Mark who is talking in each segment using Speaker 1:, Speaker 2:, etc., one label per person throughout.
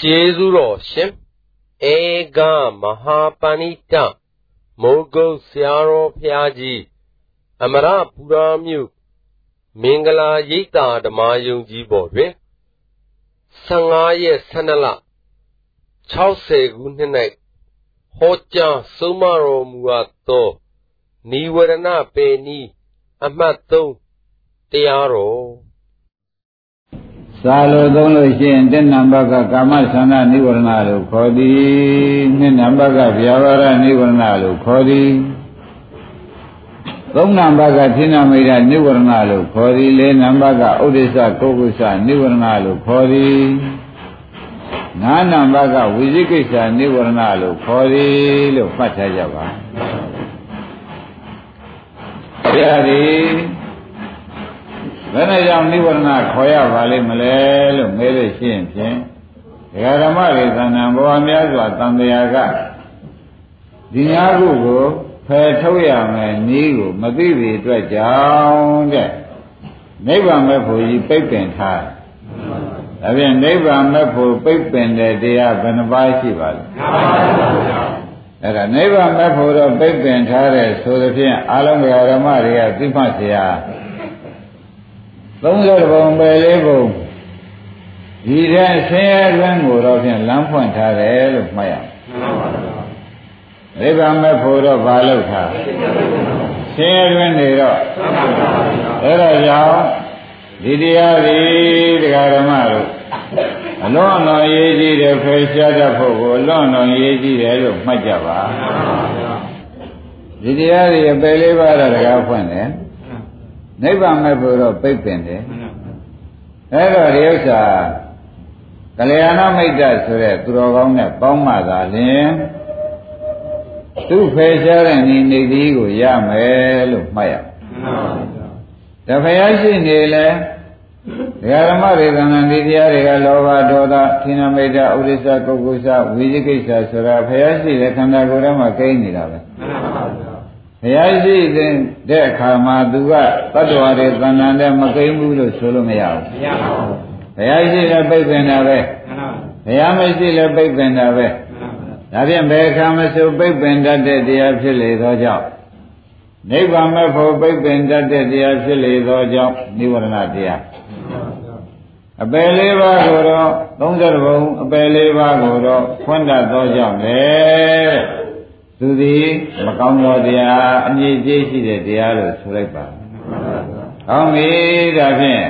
Speaker 1: ကျေးဇူးတော်ရှင်ဧကမဟာပဏိတမိုးကုတ်ဆရာတော်ဖျားကြီးအမရပူရာမြို့မင်္ဂလာရိပ်သာဓမ္မယုံကြီးပေါ်တွင်15ရက်12လ60ခုနှစ်၌ဟောကြားဆုံးမတော်မူအပ်သောနိဝရဏပေနီးအမှတ်3တရားတော်
Speaker 2: စာလို့သုံးလို့ရှိရင်တစ်နံပါတ်ကကာမသန္တာနိဝရဏလို့ခေါ်သည်နှစ်နံပါတ်ကဗျာပါဒနိဝရဏလို့ခေါ်သည်သုံးနံပါတ်ကသင်္နမိတ်နိဝရဏလို့ခေါ်သည်လေးနံပါတ်ကဥဒိစ္စကုက္ကုစ္စနိဝရဏလို့ခေါ်သည်ငါးနံပါတ်ကဝိဇိကိစ္စနိဝရဏလို့ခေါ်သည်လို့မှတ်ထားကြပါဘုရားဒီ ဘယ်နဲ့ကြောင့်နိဝရဏခေါ်ရပါလိမ့်မလဲလို့မေးလို့ရှိရင်ဖြင့်ဒကာဓမ္မတွေသဏ္ဍာန်ဘဝများစွာတန်တရားကဒီညာခုကိုဖယ်ထုတ်ရမယ်နည်းကိုမသိပြီအတွက်ကြောင့်တဲ့နိဗ္ဗာန်မဲ့ဖို့ကြီးပိတ်ပင်ထားဒါဖြင့်နိဗ္ဗာန်မဲ့ဖို့ပိတ်ပင်တဲ့တရားဘယ်နှပါးရှိပါလဲအဲ့ဒါနိဗ္ဗာန်မဲ့ဖို့တော့ပိတ်ပင်ထားတဲ့ဆိုသဖြင့်အာလုံးဓမ္မတွေကသိမှတ်เสีย 30ဘုံပဲလေးဘုံဒီတဲ့ဆင်းရဲတွင်ကိုတော့ဖြင့်လမ်းဖွင့်ထားတယ်လို့မှတ်ရအောင်နိဗ္ဗာန်မဲ့ဖို့တော့ဘာလို့ထားဆင်းရဲတွင်နေတော့အဲ့ဒါကြောင့်ဒီတရားတွေတရားဓမ္မတို့အလွန်အလွန်ရေးကြည့်တယ်ဖယ်ရှားတတ်ဖို့ကိုအလွန်အလွန်ရေးကြည့်တယ်လို့မှတ်ကြပါဒီတရားတွေအပယ်လေးပါးတော့တရားဖွင့်တယ် နိဗ္ဗာန်မဲ့ဖို့တော့ပိတ်ပင်တယ်အဲ့တော့ဒီဥစ္စာကလျာဏမိတ်တဆိုတဲ့သူတော်ကောင်းနဲ့ပေါင်းမှသာလျှင်သူ့ဖယ်ရှားတဲ့နေနေသည်ကိုရမယ်လို့မှတ်ရတဖယားရှိနေလဲဒကာဓမ္မတွေသံဃာဒီတရားတွေကလောဘဒေါသသင်္နမိတ်ဥဒိစ္စကုက္ကုစ္စဝိဇိကိစ္စဆိုတာဖယားရှိတဲ့ခန္ဓာကိုယ်ထဲမှာကိန်းနေတာပဲ ဘုရားရှိတဲ့အခါမှာသူကတတ္တဝါတွေသဏ္ဍာန်နဲ့မကိန်းဘူးလို့ဆိုလို့မရဘူးမရပါဘူးဘုရားရှိလည်းပိတ်ပင်တာပဲဘုရားမရှိလည်းပိတ်ပင်တာပဲဒါဖြင့်ဘယ်အခါမှဆိုပိတ်ပင်တတ်တဲ့တရားဖြစ်လေသောကြောင့်နိဗ္ဗာန်မဲ့ဖို့ပိတ်ပင်တတ်တဲ့တရားဖြစ်လေသောကြောင့်និဝရဏတရားအပယ်လေးပါးကိုတော့30ဘုံအပယ်လေးပါးကိုတော့ဖွင့်တတ်သောကြောင့်လေ သူသည်မကောင်းသောတရားအငြိကျေးရှိတဲ့တရားလို့ဆိုလိုက်ပါ။ကောင်းပြီဒါဖြင့်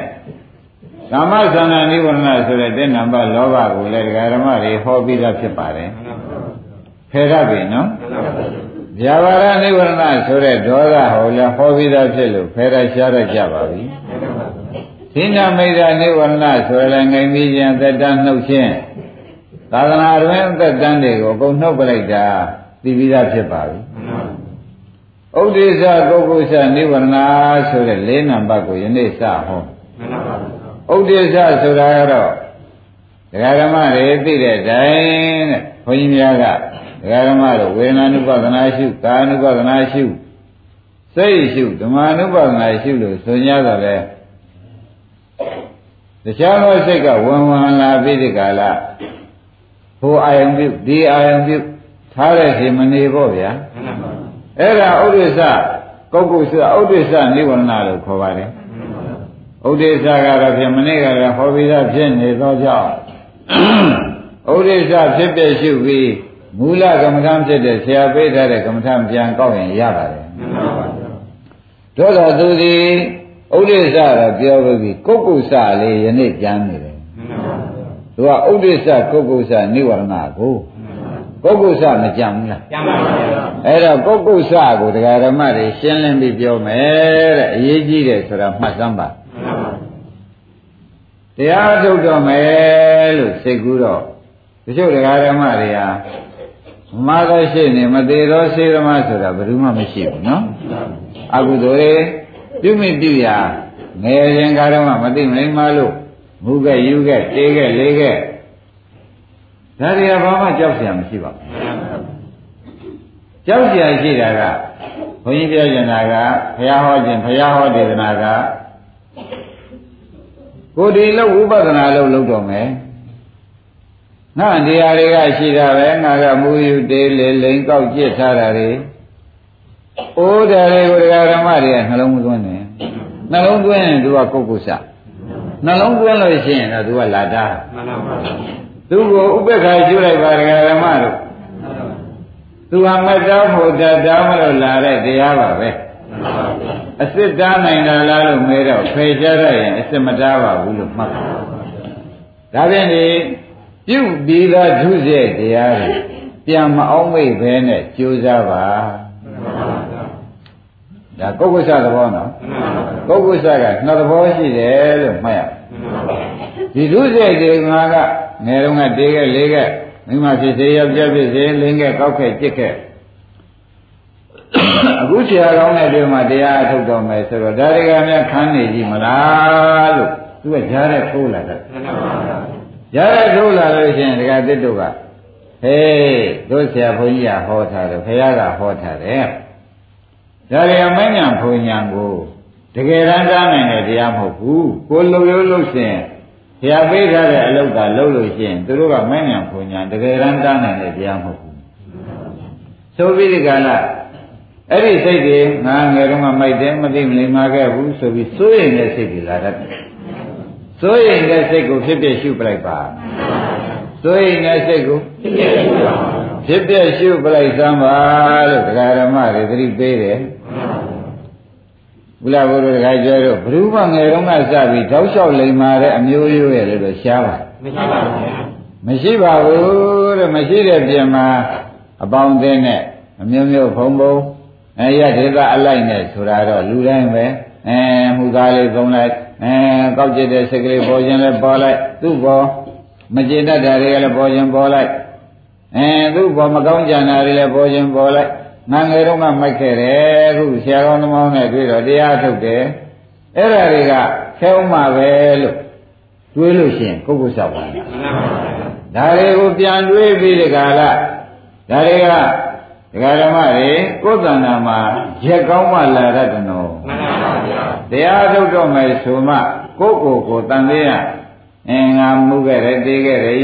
Speaker 2: ကာမသန္တာနိဝရဏဆိုတဲ့တဲ့နံပါတ်လောဘကိုလည်းဒကာဓမ္မတွေဟောပြီးသားဖြစ်ပါတယ်။ဖယ်ရပြီနော်။ဗျာပါဒနိဝရဏဆိုတဲ့ဒေါသဟောလည်းဟောပြီးသားဖြစ်လို့ဖယ်ရရှားရကြပါပြီ။သင်္ညာမိတ်္တနိဝရဏဆိုလည်းငိမ့်ပြီးခြင်းသက်တမ်းနှုတ်ခြင်းသာသနာတွင်သက်တမ်းတွေကိုအကုန်နှုတ်ပလိုက်တာ သိပြီးသားဖြစ်ပါပြီဥဒိစ္စကုက္ကုစ္စနိဝရဏဆိုတဲ့၄နံပါတ်ကိုယနေ့စဟောဥဒိစ္စဆိုတာကတော့ဒကာဓမ္မတွေသိတဲ့တိုင်တဲ့ဘုန်းကြီးများကဒကာဓမ္မတို့ဝေဒနာနုပဒနာရှုကာနုပဒနာရှုစိတ်ရှုဓမ္မနုပဒနာရှုလို့ဆိုကြတော့လေတခြားသောစိတ်ကဝင်ဝင်လာပြီးဒီကလာဟိုအာယုံပြုဒီအာယုံပြု ထားတဲ့စီမနေပေါ့ဗျာအဲ့ဒါဥဒိစ္စကုတ်ကုစ္စဥဒိစ္စနိဝရဏလို့ခေါ်ပါတယ်ဥဒိစ္စကတော့ဖြင့်မနေ့ကလည်းဟောပြီးသားဖြစ်နေသောကြောင့်ဥဒိစ္စဖြစ်ပြရှုပြီးမူလကမ္မထဖြစ်တဲ့ဆရာပေးထားတဲ့ကမ္မထပြန်ကောက်ရင်ရပါတယ်တို့တော့သူဒီဥဒိစ္စတော့ပြောပြီးကုတ်ကုစ္စလေးယနေ့ပြန်နေတယ်သူကဥဒိစ္စကုတ်ကုစ္စနိဝရဏကို ပုဂ္ဂုစမကြံဘူးလားကြံပါပါအဲ့တော့ပုဂ္ဂုစကိုတရားဓမ္မတွေရှင်းလင်းပြီးပြောမယ်တဲ့အရေးကြီးတယ်ဆိုတာမှတ်စမ်းပါတရားထုတ်တော့မယ်လို့စိတ်ကူးတော့တချို့တရားဓမ္မတွေဟာမာသရှိနေမသေးသောစေဓမ္မဆိုတာဘယ်သူမှမရှိဘူးနော်အကုသိုလ်တွေပြုမိပြုရာငယ်ရင်ကားတော့မသိမလိမ္မာလို့မူခဲ့ယူခဲ့တေးခဲ့လေးခဲ့ ဒါတွေကဘာမှကြောက်စရာမရှိပါဘူးကြောက်စရာရှိတာကဘုန်းကြီးပြောကျင်တာကဘုရားဟောခြင်းဘုရားဟောဒေသနာကကိုယ်ဒီလောက်ဝိပဿနာလောက်လုပ်တော့မယ်။နောက်နေရာတွေကရှိတာပဲငါကမူယူတေးလေလိန်ကောက်ကြည့်ထားတာတွေ။အိုးတယ်တွေကိုဒကာဓမ္မတွေကနှလုံးသွင်းတယ်။နှလုံးသွင်းရင် तू ကပုဂ္ဂုစ။နှလုံးသွင်းလို့ရှိရင်တော့ तू ကလာတာ။မှန်ပါပါ သူကိုဥပ္ပခါကျွလိုက်ပါတရားဓမ္မတို့သူဟာမတောင်းဖို့တားမလို့လာတဲ့တရားပါပဲအစ်စ်တားနိုင်တာလားလို့မဲတော့ဖေချရရင်အစ်စ်မတားပါဘူးလို့မှတ်ပါဒါဖြင့်ဒီပြုပြီးသားဒုစရိုက်တရားတွေပြန်မအောင်မိတ်ပဲနဲ့ကြိုးစားပါဒါကုက္ကုဆသဘောနော်ကုက္ကုဆကနှစ်သဘောရှိတယ်လို့မှတ်ရဒီဒုစရိုက်တွေငါက ငယ်တော့ကတေးခဲ့လေးခဲ့မိမဖြစ်စေယောက်ျားဖြစ်စေလင်းခဲ့ကောက်ခဲ့ကြစ်ခဲ့အခုဆရာကောင်းတဲ့တွေ့မှာတရားအထုတ်တော်မယ်ဆိုတော့ဒါတွေကများခန်းနေကြည့်မလားလို့သူကကြားတဲ့ထိုးလာတယ်ကြားတဲ့ထိုးလာလို့ရှိရင်ဒကာတစ်တို့ကဟေးတို့ဆရာဘုန်းကြီးကဟောထားတယ်ခရကဟောထားတယ်ဒါရီအမဉ္ဇဉ်ဘုံညာကိုတကယ်တမ်းကြားနိုင်တဲ့တရားမဟုတ်ဘူးကိုလုံရိုးလို့ရှင် ဘုရားပေးထားတဲ့အလုပ်ကလုပ်လို့ရှိရင်သူတို့ကမဉ္ဇဉ်ဘုံညာတကယ်တမ်းကြားနိုင်တဲ့တရားမဟုတ်ဘူးဆိုပြီးဒီကလာအဲ့ဒီစိတ်တွေငါငယ်တုန်းကမိုက်တယ်မသိမလိမ္မာခဲ့ဘူးဆိုပြီးစိုးရိမ်တဲ့စိတ်တွေလာတတ်တယ်စိုးရိမ်တဲ့စိတ်ကိုဖြစ်ဖြစ်ရှုပလိုက်ပါစိုးရိမ်တဲ့စိတ်ကိုဖြစ်ဖြစ်ရှုပလိုက်စမ်းပါလို့တရားဓမ္မတွေသတိပေးတယ် ဘုရားဘုရားတခါကျတော့ဘ ᱹ မငယ်တုန်းကစပြီးတောက်လျှောက်လိမ်မာတဲ့အမျိုးရိုးရဲ့လို့တော့ရှားပါမရှိပါဘူးမရှိပါဘူးတဲ့မရှိတဲ့ပြင်မှာအပေါင်းအသင်းနဲ့အမျိုးမျိုးဖုံဖုံအဲရဒေသအလိုက်နဲ့ဆိုတာတော့လူတိုင်းပဲအဲမှုသားလေးသုံးလိုက်အဲကောက်ကျတဲ့စိတ်ကလေးပေါ်ခြင်းလည်းပေါ်လိုက်သူ့ပေါ်မကျေတတ်တာတွေကလည်းပေါ်ခြင်းပေါ်လိုက်အဲသူ့ပေါ်မကောင်းကြံတာတွေလည်းပေါ်ခြင်းပေါ်လိုက် ငငယ်တော့ကမိုက်ခဲ့တယ်အခုဆရာကောင်းသမောင်းနဲ့တွေ့တော့တရားထုတ်တယ်အဲ့ဒါတွေကခဲဥမှာပဲလို့တွေးလို့ရှိရင်ကိုယ့်ကိုယ်ဆောက်ပါဒါတွေကိုပြန်တွေးပြီးဒီကလာဒါတွေကဒကာဓမ္မတွေကိုယ်တဏ္ဍာမှာရက်ကောင်းမှလာတတ်တယ်နော်မှန်ပါဗျာတရားထုတ်တော့မယ်ဆိုမှကိုယ့်ကိုယ်ကိုတန်သေးရအင်းငါမှုခဲ့တယ်တေးခဲ့တယ်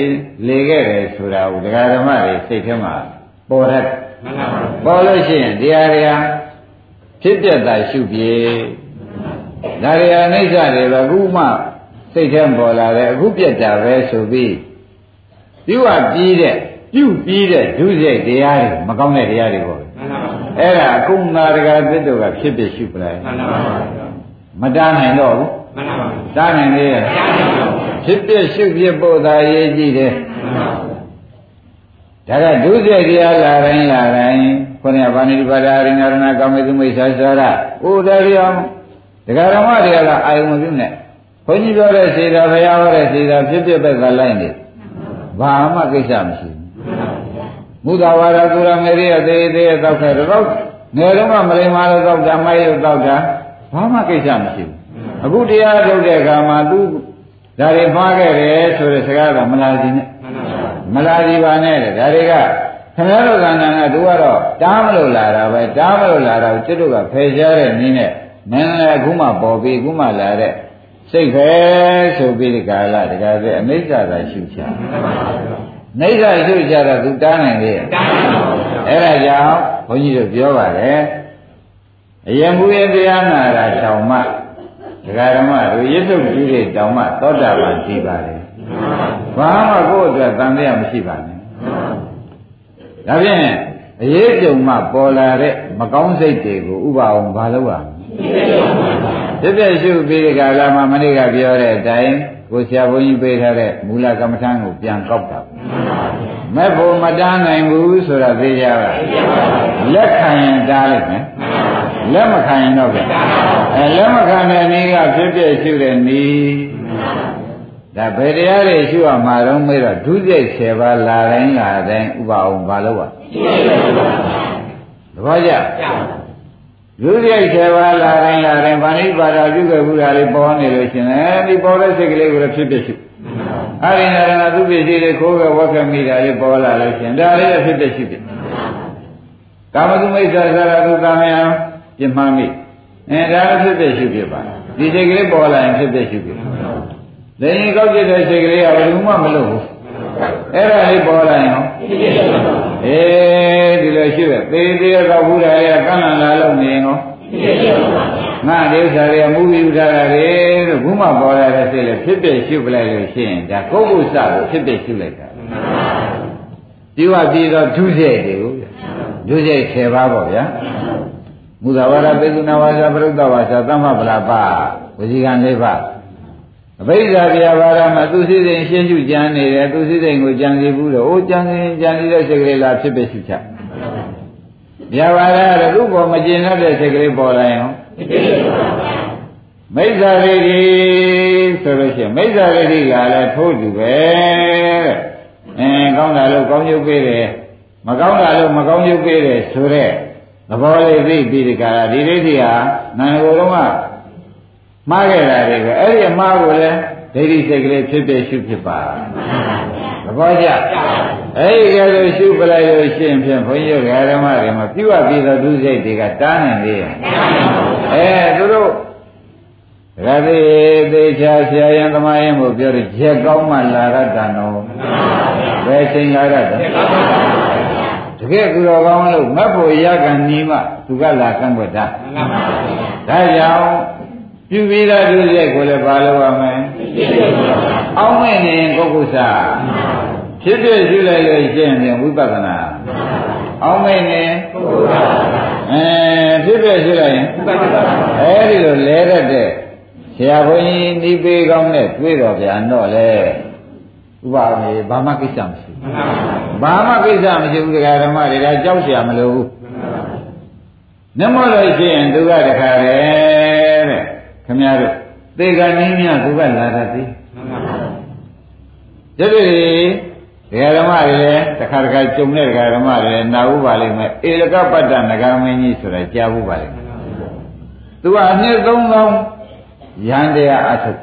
Speaker 2: လေခဲ့တယ်ဆိုတာကိုဒကာဓမ္မတွေစိတ်ထဲမှာပေါ်တတ်မှန် ပါဗျာပေါ်လို့ရှိရင်တရားတွေကဖြစ်ပြတာရှုပြေဒါတွေအနိစ္စတွေပဲအခုမှစိတ်ထဲပေါ်လာတယ်အခုပြက်တာပဲဆိုပြီးပြုတ်ပြီးတဲ့ပြုပြီးတဲ့ဒုစရိုက်တရားတွေမကောင်းတဲ့တရားတွေပေါ့အဲ့ဒါအကုန်သာတကာသစ်တို့ကဖြစ်ဖြစ်ရှုပလိုက်မတားနိုင်တော့ဘူးတားနိုင်လေဖြစ်ဖြစ်ရှုဖြစ်ဖို့သာရေးကြည့်တယ် ဒါကဒုစရိုက်တရားလာတိုင်းလာတိုင်းခொနည်းဗာဏိပါဒာရိဏရဏကာမေသူမိစ္ဆာစာရဥဒရိယံဒကာရမတွေကလည်းအာယုံမပြုနဲ့ဘုန်းကြီးပြောတဲ့စေတာဘုရားဟောတဲ့စေတာဖြစ်ဖြစ်ပဲကလိုက်နေဘာမှကိစ္စမရှိဘူးမုဒ္ဒဝါဒသူရမေရိယသေးသေးတောက်ခဲ့တော့ငယ်တော့မှမလိမ္မာလို့တောက်တာမိုက်လို့တောက်တာဘာမှကိစ္စမရှိဘူးအခုတရားထုတ်တဲ့အခါမှာသူဒါတွေမှားခဲ့တယ်ဆိုတဲ့စကားကမလာစီနဲ့ မလာစီပါနဲ့တဲ့ဒါတွေကခင်ဗျားတို့ကဏ္ဍကသူကတော့တားမလို့လာတာပဲတားမလို့လာတာကိုကျွတ်တို့ကဖယ်ရှားတဲ့နည်းနဲ့နည်းနည်းအခုမှပေါ်ပြီးအခုမှလာတဲ့စိတ်ပဲဆိုပြီးဒီကာလတကယ်ပဲအမိစ္ဆာသာရှုချနိစ္စရှုကြတော့သူတားနိုင်လေတားနိုင်ပါဘူးအဲ့ဒါကြောင့်ဘုန်းကြီးတို့ပြောပါတယ်အယံမူရဲ့တရားနာတာတောင်မှဒကာဓမ္မတို့ရစ်ထုတ်ကြည့်တဲ့တောင်မှသောတာပန်ရှိပါတယ် ဘာမှကိုယ့်အတွက်တန်တရားမရှိပါနဲ့ဒါဖြင့်အရေးကြုံမှပေါ်လာတဲ့မကောင်းစိတ်တွေကိုဥပအောင်ဘာလုပ်ရမလဲပြည့်ပြည့်ရှုပြီးဒီကလာမှမနေ့ကပြောတဲ့အတိုင်းကိုဆရာဘုန်းကြီးပေးထားတဲ့မူလကမ္မထံကိုပြန်ကောက်တာမဲ့ဖို့မတားနိုင်ဘူးဆိုတာသိကြပါလက်ခံရင်တားလိုက်မယ်လက်မခံရင်တော့အဲလက်မခံတဲ့နည်းကဖြစ်ဖြစ်ရှုတဲ့နည်း ဒါဘယ်တရားတွေရှုရမှာတော့မေးတော့ဒုစရိုက်10ပါးလာတိုင်းလာတိုင်းဥပအောင်မလုပ်ရသဘောကျလူရိတ်7ပါးလာတိုင်းလာတိုင်းဗာဏိပါဒပြုခဲ့ဘူးတာလေးပေါ်နေလို့ရှင်အဲဒီပေါ်တဲ့စိတ်ကလေးကိုလည်းဖြစ်ဖြစ်ရှိအာရိနာရဏသူပစ္စည်းတွေခိုးကဝက်ခမိတာလေးပေါ်လာလို့ရှင်ဒါလေးလည်းဖြစ်ဖြစ်ရှိဖြစ်ကာမတုမိစ္ဆာသရကုကာမယံပြမှန်းမိအဲဒါလည်းဖြစ်ဖြစ်ရှိဖြစ်ပါဒီစိတ်ကလေးပေါ်လာရင်ဖြစ်ဖြစ်ရှိဖြစ် ဒိန်ကောက်ကျတဲ့စိတ်ကလေးကဘယ်သူမှမလုပ်ဘူးအဲ့ဒါလေးပေါ်လာရင်အေးဒီလိုရှိတယ်သေသေးတော့ဘုရားရဲ့ကန့်လန့်လာလို့နေရင်ရောငါဒိဋ္ဌာရဲ့မူပြီးထားတာလေလို့ဘုမပေါ်လာတဲ့စိတ်လည်းဖြစ်ဖြစ်ရှုပလိုက်လို့ရှိရင်ဒါကိုယ်ကိုစကိုဖြစ်ဖြစ်ရှုလိုက်တာဒီဝပြီးတော့ဒုစရိုက်တွေကိုဒုစရိုက်10ပါးပေါ့ဗျာမူသာဝါဒပေကုဏဝါစာပရုဒ္ဒဝါစာသမ္မပလာပဝစီကံ၄ပါး အဘိဓါပြဘာရမှာသူစိစိမ်ရှင်းရှုကြံနေတယ်သူစိစိမ်ကိုကြံစီဘူးတော့အိုးကြံစီကြံစီတဲ့စိတ်ကလေးလားဖြစ်ဖြစ်ရှုချပြဘာရကသူ့ပေါ်မကျင်တဲ့စိတ်ကလေးပေါ်လာရင်မိစ္ဆာရိတိဆိုလို့ရှိရင်မိစ္ဆာရိတိကလည်းထိုးတူပဲတဲ့အဲကောင်းတာလို့ကောင်းကျုပ်ပေးတယ်မကောင်းတာလို့မကောင်းကျုပ်ပေးတယ်ဆိုတဲ့သဘောလေးသိပြီးဒီကရာဒီဒိဋ္ဌိဟာနာငကိုယ်တော့ မှားခဲ့တာတွေကိုအဲ့ဒီအမှားကိုလည်းဒိဋ္ဌိစိတ်ကလေးဖြစ်ဖြစ်ရှုဖြစ်ပါသဘောကျအဲ့ဒီကဲလို့ရှုပလိုက်လို့ရှိရင်ဖြင့်ဘုန်းကြီးဓမ္မတွေမှာပြုတ်ပြီးတော့ဒုစိတ်တွေကတားနေသေးရဲ့အဲသူတို့ရသေးသေးချာဆရာယံသမာယံကိုပြောတယ်ချက်ကောင်းမှလာရတာနော်ဘယ်ချိန်လာရတာတကယ်သူတော်ကောင်းလို့မတ်ဖို့ရကံနီးမှသူကလာကန့်ွက်တာဒါကြောင့် ပြုပြီးသားဒုစရိုက်ကိုလည်းပါလို့ရမယ်အောင်းမဲ့နေရင်ပုဂ္ဂုစဖြစ်ဖြစ်ရှိလိုက်လို့ရှင်းရင်ဝိပဿနာအောင်းမဲ့နေအဲဖြစ်ဖြစ်ရှိလိုက်ရင်အဲဒီလိုလဲရတဲ့ဆရာဘုန်းကြီးနှီးပေးကောင်းနဲ့တွေ့တော်ဗျာတော့လေဥပမေဘာမှကိစ္စမရှိဘူးဘာမှကိစ္စမရှိဘူးတရားဓမ္မတွေကကြောက်เสียမလို့ဘူးနမောလို့ရှိရင်သူကတခါလေတဲ့ ခမရတို့သေကနင်းမြသူကလာတတ်သေးတတိဒကာဓမ္မတွေလည်းတခါတခါကြုံတဲ့ဒကာဓမ္မတွေလည်းနာဘူးပါလိမ့်မယ်ဧလကပတ္တနဂမင်းကြီးဆိုတာကြားဘူးပါလိမ့်မယ်သူကအနှစ်3000ရန်တရားအထုတ်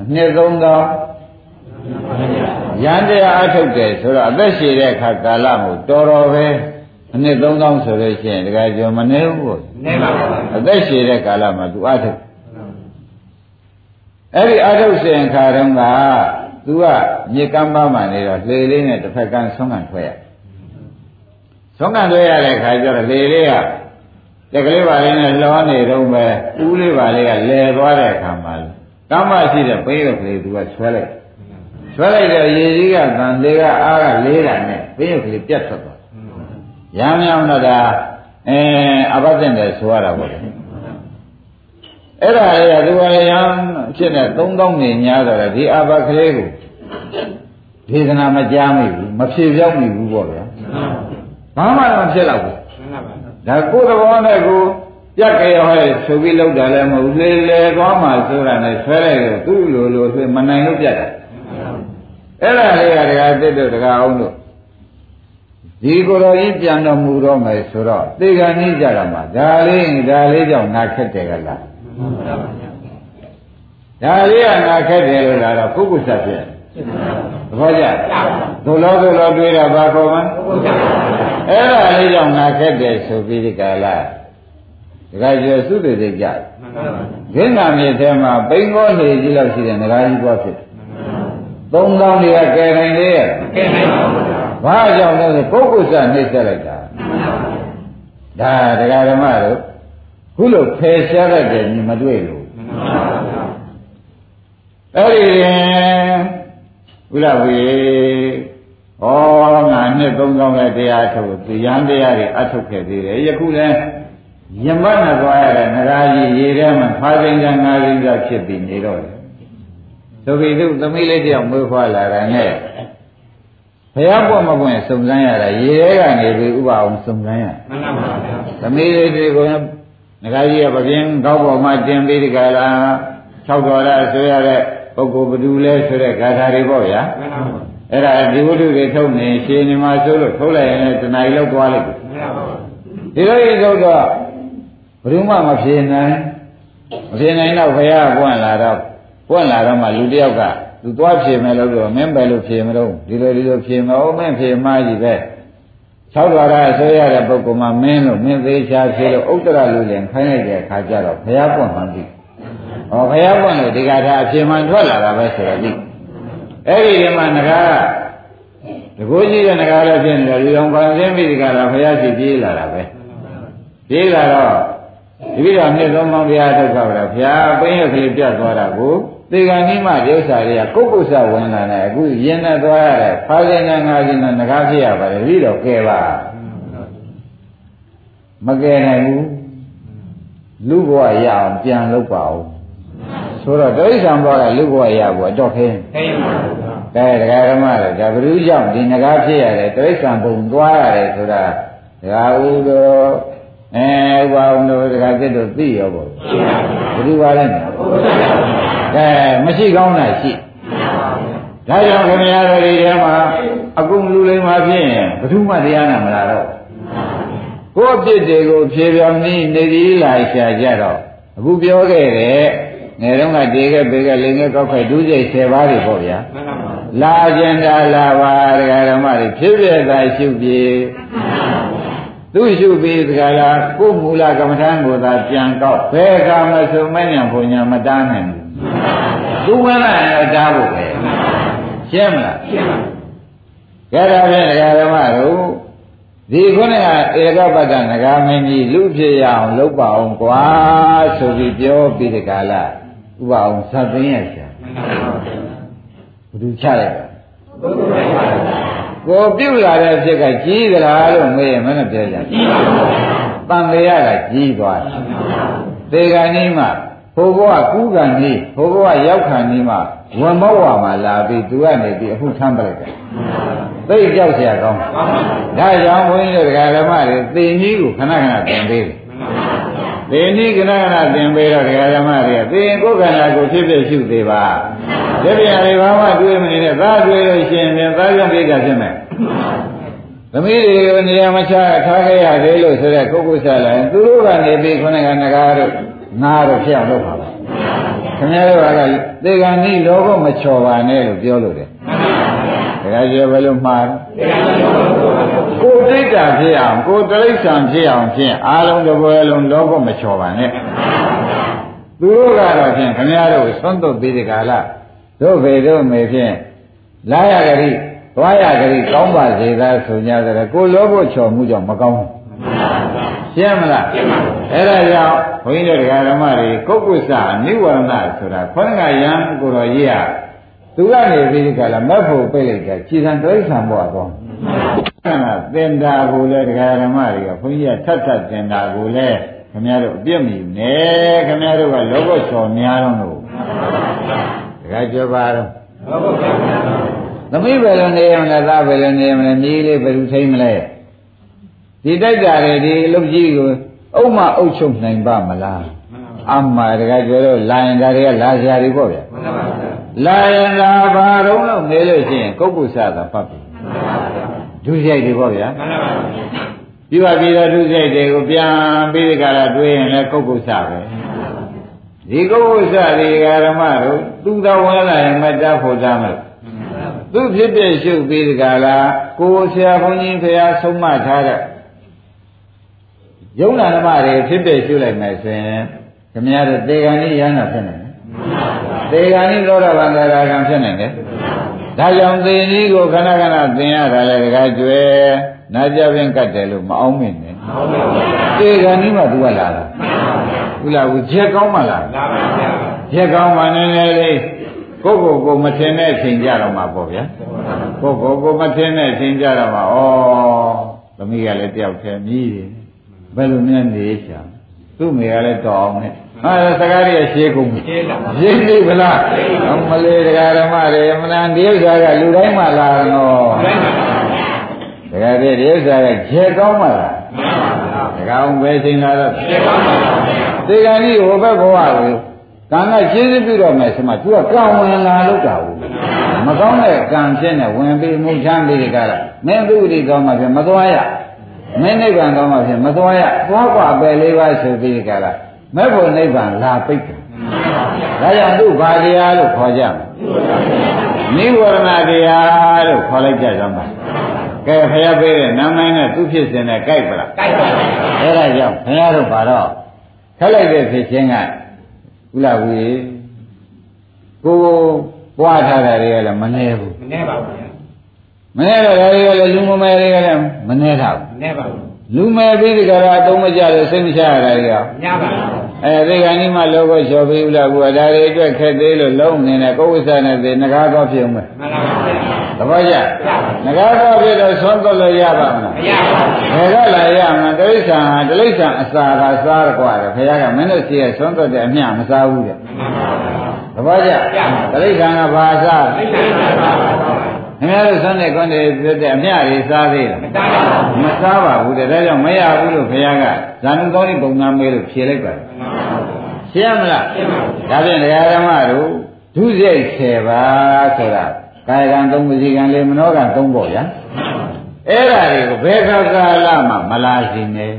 Speaker 2: အနှစ်3000ရန်တရားအထုတ်တယ်ဆိုတော့အသက်ရှည်တဲ့အခါကာလကိုတော်တော်ပဲအနှစ်3000ဆိုလို့ရှိရင်ဒကာကျော်မနေဘူးပေါ့နေပါဘူးအသက်ရှည်တဲ့ကာလမှာသူအထုတ် အဲ့ဒီအာထုစဉ်ခါတုန်းကသူကမြေကမ်းပါးမှနေတော့လှေလေးနဲ့တစ်ဖက်ကန်းဆုံးကန်ထွက်ရဆုံးကန်ထွက်ရတဲ့ခါကျတော့လှေလေးကတက်ကလေးပါလေးနဲ့လောနေတော့ပဲဦးလေးပါလေးကလဲသွားတဲ့အခါမှာကမ်းမရှိတဲ့ပိရုပ်ကလေးသူကဆွဲလိုက်ဆွဲလိုက်တော့ရေကြီးကတန်လေးကအားကလေးတာနဲ့ပိရုပ်ကလေးပြတ်ထွက်သွားရမ်းမြောင်းတော့ဒါအဲအဘတ်တဲ့ဆိုရတာပေါ့လေ အဲ့ဒါလေသူကရံဖြစ်နေ3000နေညာတော့ဒီအဘကလေးကိုဒေသနာမကြားမိဘူးမဖြေပြောင်းမိဘူးပေါ့ဗျာဘာမှတော့ဖြစ်တော့ဘူးဒါကိုယ်သဘောနဲ့ကိုပြက်ကြရဟဲ့ဆိုပြီးလောက်တာလည်းမဟုတ်လေလေသွားမှဆိုတာနဲ့ဆွဲလိုက်တော့သူ့လိုလိုဆိုမနိုင်လို့ပြက်တာအဲ့ဒါလေးကတကယ်တစ်တို့တကအောင်လို့ဒီကိုယ်တော်ကြီးပြန်တော်မူတော့မယ်ဆိုတော့သေကံကြီးကြတာမှာဒါလေးဒါလေးကြောင့်ငါခက်တယ်ကလား ဒါလေးကငါခက်တယ်လို့လာတော့ပုဂ္ဂုစဖြစ်သဘောကျဒုလောဒုလောတွေးတာဘာခေါ်မလဲအဲ့ဒါလေးကြောင့်ငါခက်တယ်ဆိုပြီးဒီကလာဒကာကျော်သုတေသိကြခင်းနာမြေထဲမှာပိန်ကောနေကြီးလောက်ရှိတဲ့ငကားကြီးပွားဖြစ်သုံးသောင်းတွေကကယ်နိုင်လေရဲ့ကယ်နိုင်ပါဘူးဘာကြောင့်လဲဆိုပုဂ္ဂုစနှိမ့်ဆက်လိုက်တာဒါဒကာဓမ္မတို့ ခုလိုဖယ်ရှားလိုက်တယ်ညီမတွေ့လို့အဲ့ဒီရင်ဘုရားဝေဩငါနှစ်3000ရဲ့တရားထုတ်သူရန်တရားတွေအထုတ်ခဲ့သေးတယ်ယခုလည်းယမတ်နဲ့သွားရတဲ့နဂါကြီးရေထဲမှာဖားစိန်ကငါးစိန်ကဖြစ်ပြီးနေတော့တယ်ဆိုပြီးသူသမီးလေးတယောက်မွေးဖွားလာတယ်နဲ့ဘုရားပွင့်မပွင့်စုံစမ်းရတာရေထဲကနေပြီးဥပအောင်စုံစမ်းရမှန်ပါပါသမီးလေးတွေကို ငကားကြီးကပပြင်းကောက်ပေါ်မှာတင်ပြီးဒီကလာ၆တော်ရဆွေရတဲ့ပုဂ္ဂိုလ်ဘသူလဲဆိုတဲ့ဂါထာတွေပေါ့ဗျာအဲ့ဒါဒီဝိတုတွေထုတ်နေရှင်နေမှာဆိုလို့ထုတ်လိုက်ရင်လည်းတဏှာကြီးလောက်သွားလိုက်ဒီလိုကြီးထုတ်တော့ဘယ်သူမှမဖြေနိုင်မဖြေနိုင်တော့ဘုရားပွင့်လာတော့ပွင့်လာတော့မှလူတယောက်ကသူသွားဖြေမယ်လို့တော့မင်းပဲလို့ဖြေမလို့ဒီလိုဒီလိုဖြေမအောင်မင်းဖြေမှားကြီးပဲ ၆ဒွါရအစိုးရတဲ့ပုဂ္ဂိုလ်မှာမင်းလို့မင်းသေးချာဖြေလို့ဥတ္တရလူလင်ခိုင်းလိုက်တဲ့အခါကျတော့ဘုရားပွင့်မှန်ပြီ။ဟောဘုရားပွင့်လို့ဒီကထာအဖြေမှန်ထွက်လာတာပဲဆိုတော့ဒီအဲ့ဒီဒီမှာငကားတကိုးကြီးတဲ့ငကားလည်းဖြစ်နေတယ်လူတော်ပန်ဆင်းပြီးဒီကရာဘုရားရှိပြေးလာတာပဲပြေးလာတော့ဒီပြီးတော့နှစ်သုံးပေါင်းတရားထုတ်ကြပါလားဘုရားပင်းရကလေးပြတ်သွားတာကို သေကံကြီးမှဒုစရတွေကကုတ်ကုတ်ဆဝင်လာတယ်အခုရင်နဲ့သွားရတယ်ဖားစင်းနဲ့ငါးစင်းနဲ့ငကားဖြစ်ရပါတယ်ပြီးတော့ကဲပါမကယ်နိုင်ဘူးလူဘဝရအောင်ပြန်လုပ်ပါဦးဆိုတော့တိရစ္ဆာန်ဘဝကလူဘဝရဖို့အတော့ခင်းခင်းပါဘူးကဲတရားဓမ္မတွေဒါဘ ᱹ ကြောင့်ဒီငကားဖြစ်ရတယ်တိရစ္ဆာန်ဘုံသွားရတယ်ဆိုတာဒါဥသောအဲဥပါဝံတို့တရားဖြစ်တော့သိရောပေါ့ဘယ်သူပါလဲ ကဲမရှိကောင်းတာရှိဒါကြောင့်ခင်ဗျားတို့ဒီထဲမှာအကုန်လူလိမ္မာဖြစ်ရင်ဘယ်သူမှတရားနာမလာတော့ကိုယ့်အပြစ်တွေကိုဖြေပြောင်းနေနေသီးလာရှာကြတော့အခုပြောခဲ့တဲ့ငယ်တုန်းကတေခဲ့ပေခဲ့လိန်ခဲ့ကောက်ခိုက်ဒုစိတ်10ပါးတွေပေါ့ဗျာလာကျင်တာလာပါဒကာဓမ္မတွေဖြစ်ဖြစ်သာရှုပြေသူရှုပြီးဒကာလားကိုယ်မူလကမ္မထံကိုသာပြန်ကောက်ဘယ်ကမှဆိုမညံဘုံညာမတားနိုင်ဘူး သူဝင်လာရင်တားဖို့ပဲရှင်းမလားရှင်းပါကြဒါဖြင့်ဒကာဓမ္မတို့ဒီခုနကဧကပတ္တနဂါမင်းကြီးလူဖြစ်ရအောင်လုပ်ပါအောင်ကွာဆိုပြီးပြောပြီးဒီကလာဥပအောင်သတ်သိင်းရရှာဘယ်သူချလိုက်တာကိုပြုတ်လာတဲ့အဖြစ်ကကြီးသလားလို့မေးရင်မနဲ့ပြောကြကြီးပါဘူးတန်တရားကကြီးသွားတယ်သေကံကြီးမှ ဟိုဘဝကူးကံကြီးဟိုဘဝရောက်ခံကြီးမှဝန်မောဝါမှာလာပြီးသူကနေပြီးအခုထမ်းပလိုက်တယ်သိကြောက်เสียကောင်းဒါကြောင့်ဘုန်းကြီးတို့ဒကာဓမ္မတွေသေနည်းကိုခဏခဏသင်ပေးတယ်သေနည်းခဏခဏသင်ပေးတော့ဒကာဓမ္မတွေကသေရင်ကိုယ်ခန္ဓာကိုဖြစ်ဖြစ်ရှုသေးပါဒီပြန်တွေဘာမှတွေးမနေနဲ့သာတွေးလို့ရှိရင်ပြန်သာပြန်ပြိတာဖြစ်မယ်သမီးတွေကိုနေရာမချထားခဲ့ရသေးလို့ဆိုတဲ့ကိုကုဆလာရင်သူတို့ကနေပြီးခုနကငကားတို့ ငါတို့ဖြစ်အောင်လုပ်ပါလားခင်ဗျားတို့ကသေကံဤလောဘမချော်ပါနဲ့လို့ပြောလို့တယ်တခါကျဘယ်လိုမှားကိုတိတ်တာဖြစ်အောင်ကိုတိရစ္ဆာန်ဖြစ်အောင်ဖြင့်အားလုံးတစ်ပွဲလုံးလောဘမချော်ပါနဲ့သူတို့ကတော့ဖြင့်ခင်ဗျားတို့သွန်တုတ်ပြီးဒီကလာတို့ဖေတို့မေဖြင့်လာရကြရိသွားရကြရိကောင်းပါစေသာဆိုကြတယ်ကိုလောဘချော်မှုကြောင့်မကောင်းဘူး ရှင်းမလားရှင်းပါဘူးအဲ့ဒါကြောင့်ဘုန်းကြီးတို့ဓမ္မတွေကုက္ကုစနိဝရဏဆိုတာခေါင်းကယံကိုတော်ကြီးကသူကနေပြီးဒီကလာမက်ဖို့ပြိလိုက်တာခြေစံတိရစ္ဆာန်ဘဝတော့သင်္တာကိုလည်းတရားဓမ္မတွေကဘုန်းကြီးကထပ်ထပ်သင်္တာကိုလည်းခင်ဗျားတို့အပြစ်မယူနဲ့ခင်ဗျားတို့ကလောဘချော်များတော့လို့တရားကြပါတော့သမီးပဲလို့နေရမလားသားပဲလို့နေရမလားမြေးလေးဘယ်လိုထိမ့်မလဲ ဒီတိုက်တာတွေဒီအလုပ်ကြီးကိုအုံမအုပ်ချုပ်နိုင်ပါမလားအမှန်တကယ်ပြောလို့လာရင်ဒါတွေကလာစရာတွေပေါ့ဗျာလာရင်သာဘာတော့လို့နေလို့ရှိရင်ကုက္ကုဆသာဖတ်ပြီဒုစရိုက်တွေပေါ့ဗျာပြပါပြီးတော့ဒုစရိုက်တွေကိုပြန်ပြီးဒီကရတွေးရင်လည်းကုက္ကုဆပဲဒီကုက္ကုဆဒီဓမ္မတို့သူတော်ဝင်လာရင်မတတ်ဖို့သားမလို့သူဖြစ်ဖြစ်ရှုပ်ပြီးဒီကလာကိုဆရာဘုန်းကြီးဖရာဆုံးမထားတဲ့ ယုံနာဓမ္မတွေဖြစ်ဖြစ်ရှုလိုက်မယ်ဆိုရင်ခမရတဲ့သေဂန်ကြီးရဟနာဖြစ်နိုင်တယ်သေဂန်ကြီးသောတာပန်တရားကံဖြစ်နိုင်တယ်ဒါကြောင့်သေကြီးကိုခဏခဏသင်ရတာလေတကားကျွဲနာကြပင်ကတ်တယ်လို့မအောင်မင်းနဲ့သေဂန်ကြီးမှသူကလာတာဟုတ်လားဘူးချက်ကောင်းမှလားလာပါဗျာချက်ကောင်းမှနည်းနည်းလေးကိုယ့်ကိုယ်ကိုမထင်တဲ့အချိန်ကြတော့မှာပေါ့ဗျာကိုယ့်ကိုယ်ကိုမထင်တဲ့အချိန်ကြတော့မှာဩသမီးကလည်းတယောက်တည်းမြည်တယ် ဘယ်လိုများနေချာသူ့မိကလည်းတော်အောင်နဲ့ဟာစကားတွေရှင်းကုန်ပြီရှင်းပြီဗလားမလေးတရားဓမ္မတွေမနန်ဒီဥစ္စာကလူတိုင်းမှလာတော့တရားတွေဒီဥစ္စာကခြေကောင်းမှလားတကောင်ပဲချိန်လာတော့ခြေကောင်းပါပါဒီကနေ့ဟိုဘက်ဘဝကိုကံကရှင်းပြတော့မယ်ဆိုမှ तू ကကံဝင်လာလို့တာဘူးမကောင်းတဲ့ကံဖြစ်နေဝင်ပြီးမှုချမ်းပြီးဒီကရမင်းသူ့ဒီကောင်းမှဖြစ်မသွားရ မင်းနိဗ္ဗာန်ကောင်းမှဖြစ်မသွားရသွားกว่าပဲလေးပါဆိုပြီးဒီကရမဲ့ဖို့နိဗ္ဗာန်လာပိတ်တယ်ဒါကြောင့်သူ့ဘာတရားလို့ခေါ်ကြမလဲနိဝရဏတရားလို့ခေါ်လိုက်ကြကြမှာကဲဖယားပေးတဲ့နာမည်နဲ့သူဖြစ်စဉ်နဲ့ကြိုက်ပါလားကြိုက်ပါဘူးအဲဒါကြောင့်ဖယားတို့ဘာတော့ခက်လိုက်တဲ့ဖြစ်ခြင်းကကုလဝေကိုပွားထားတာတွေကလည်းမနှဲဘူး
Speaker 3: မနှဲပါဘူးဗျာ
Speaker 2: မနေတော့ဒါတွေကလည်းလူမမယ်တွေကလည်းမနေတာဘူး
Speaker 3: နဲ့ပါဘူး
Speaker 2: လူမယ်ပြီးဒီကရာအတုံးမကြလို့စိတ်မချရတာတွေရော
Speaker 3: ညပါဘူး
Speaker 2: အဲဒီကနေ့မှလောကလျှော်ပေးဦးလားကွာဒါတွေအတွက်ခက်သေးလို့လုံးနေတဲ့ကိုယ်ဝိသနဲ့သေငကားတော့ပြုံးမယ်
Speaker 3: မှန်ပါဗျာ
Speaker 2: သဘောကျငကားတော့ပြတော့သွန်းတော့လို့ရပါမလား
Speaker 3: မရပါဘူး
Speaker 2: ဘယ်ကလာရမလဲတိရစ္ဆာန်ဟာတိရစ္ဆာန်အစာကစားရကွာတယ်ခင်ဗျားကမင်းတို့စီရဲ့သွန်းတော့တဲ့အမျှမစားဘူးတဲ့
Speaker 3: မှန်ပါဗျာ
Speaker 2: သဘောကျတိရစ္ဆာန်ကဘာစား
Speaker 3: သိတာပါပါပါ
Speaker 2: ခင်ဗျားတို့သွန်းတဲ့ကွန်းတွေပြတဲ့အမျှတွေစားသေးလား
Speaker 3: မတားပါဘူး
Speaker 2: မစားပါဘူးတဲ့ဒါကြောင့်မရဘူးလို့ခင်ဗျားကဇာနုသောတိပုံနာမေးလို့ဖြေလိုက်ပါတယ်
Speaker 3: မှန်ပါဗျာ
Speaker 2: ရှင်းမလား
Speaker 3: ရှင်းပါပြီ
Speaker 2: ဒါဖြင့်တရားဓမ္မတို့ဒုစရိုက်10ပါးဆိုတာကာယကံ3ဝစီကံ4မနောကံ3ပေါ့ဗျာအဲ့ဒါတွေကိုဘယ်ခါကာလမှမလာစေနဲ့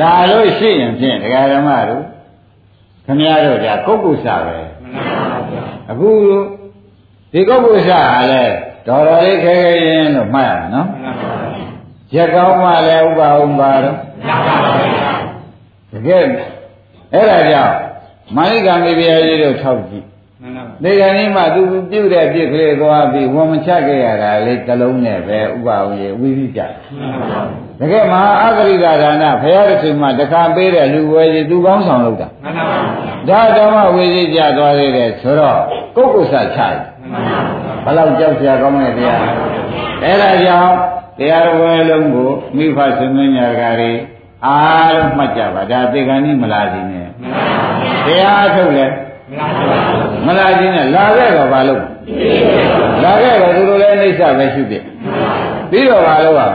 Speaker 2: လာလို့ရှိရင်ဖြင့်တရားဓမ္မတို့ခမည်းတော်ကကုက္ကုစပဲ
Speaker 3: မှန်ပါဗျာ
Speaker 2: အခု ဒီကုက္ကုစဟာလဲတော်တော်လေးခဲခဲရင်းလို့မှတ်ရမယ်နော်
Speaker 3: မှန်ပါဗျာ
Speaker 2: ရက်ကောင်းမှလည်းဥပအောင်ပါတော့
Speaker 3: ရပါပါဗျာ
Speaker 2: တကယ်အဲ့ဒါကြောင့်မာလိကမေဘုရားကြီးတို့ထောက်ကြည့်
Speaker 3: မှန်ပါဗျာ
Speaker 2: ဒီကနေ့မှသူပြုတ်တဲ့ပြစ်ကလေးသွားပြီးဝန်မချခဲ့ရတာလေးတစ်လုံးနဲ့ပဲဥပအောင်ရေဝိသိကြတယ်
Speaker 3: မှန်ပါဗျာ
Speaker 2: တကယ်မဟာအဂရိကဒါနဘုရားတစ်ချိန်မှတခါပေးတဲ့လူဝဲကြီးသူကောင်းဆောင်လုပ်တာ
Speaker 3: မှန်ပါဗျာ
Speaker 2: ဒါဓမ္မဝိသိကြသွားသေးတယ်ဆိုတော့ကိုယ်ကုသချတယ်
Speaker 3: မှန်ပါဗျာ
Speaker 2: ဘလောက်ကြောက်စရာကောင်းတဲ့တရားအဲ့ဒါကြောင့်တရားတော်ဝဲလုံးကိုမိဖဆွေမျိုးညာကလေးအားလုံးမှတ်ကြပါဒါသေကံကြီးမလာခြင်းနဲ့
Speaker 3: မှန်ပါဗျာ
Speaker 2: တရားထုတ်လဲ
Speaker 3: မလားပါဘူး
Speaker 2: မလာခြင်းနဲ့လာခဲ့တော့ဘာလို့လာခဲ့တော့သူတို့လည်းအိဋ္ဌပဲရှိပြီပြီးတော့ဘာလို့ပါ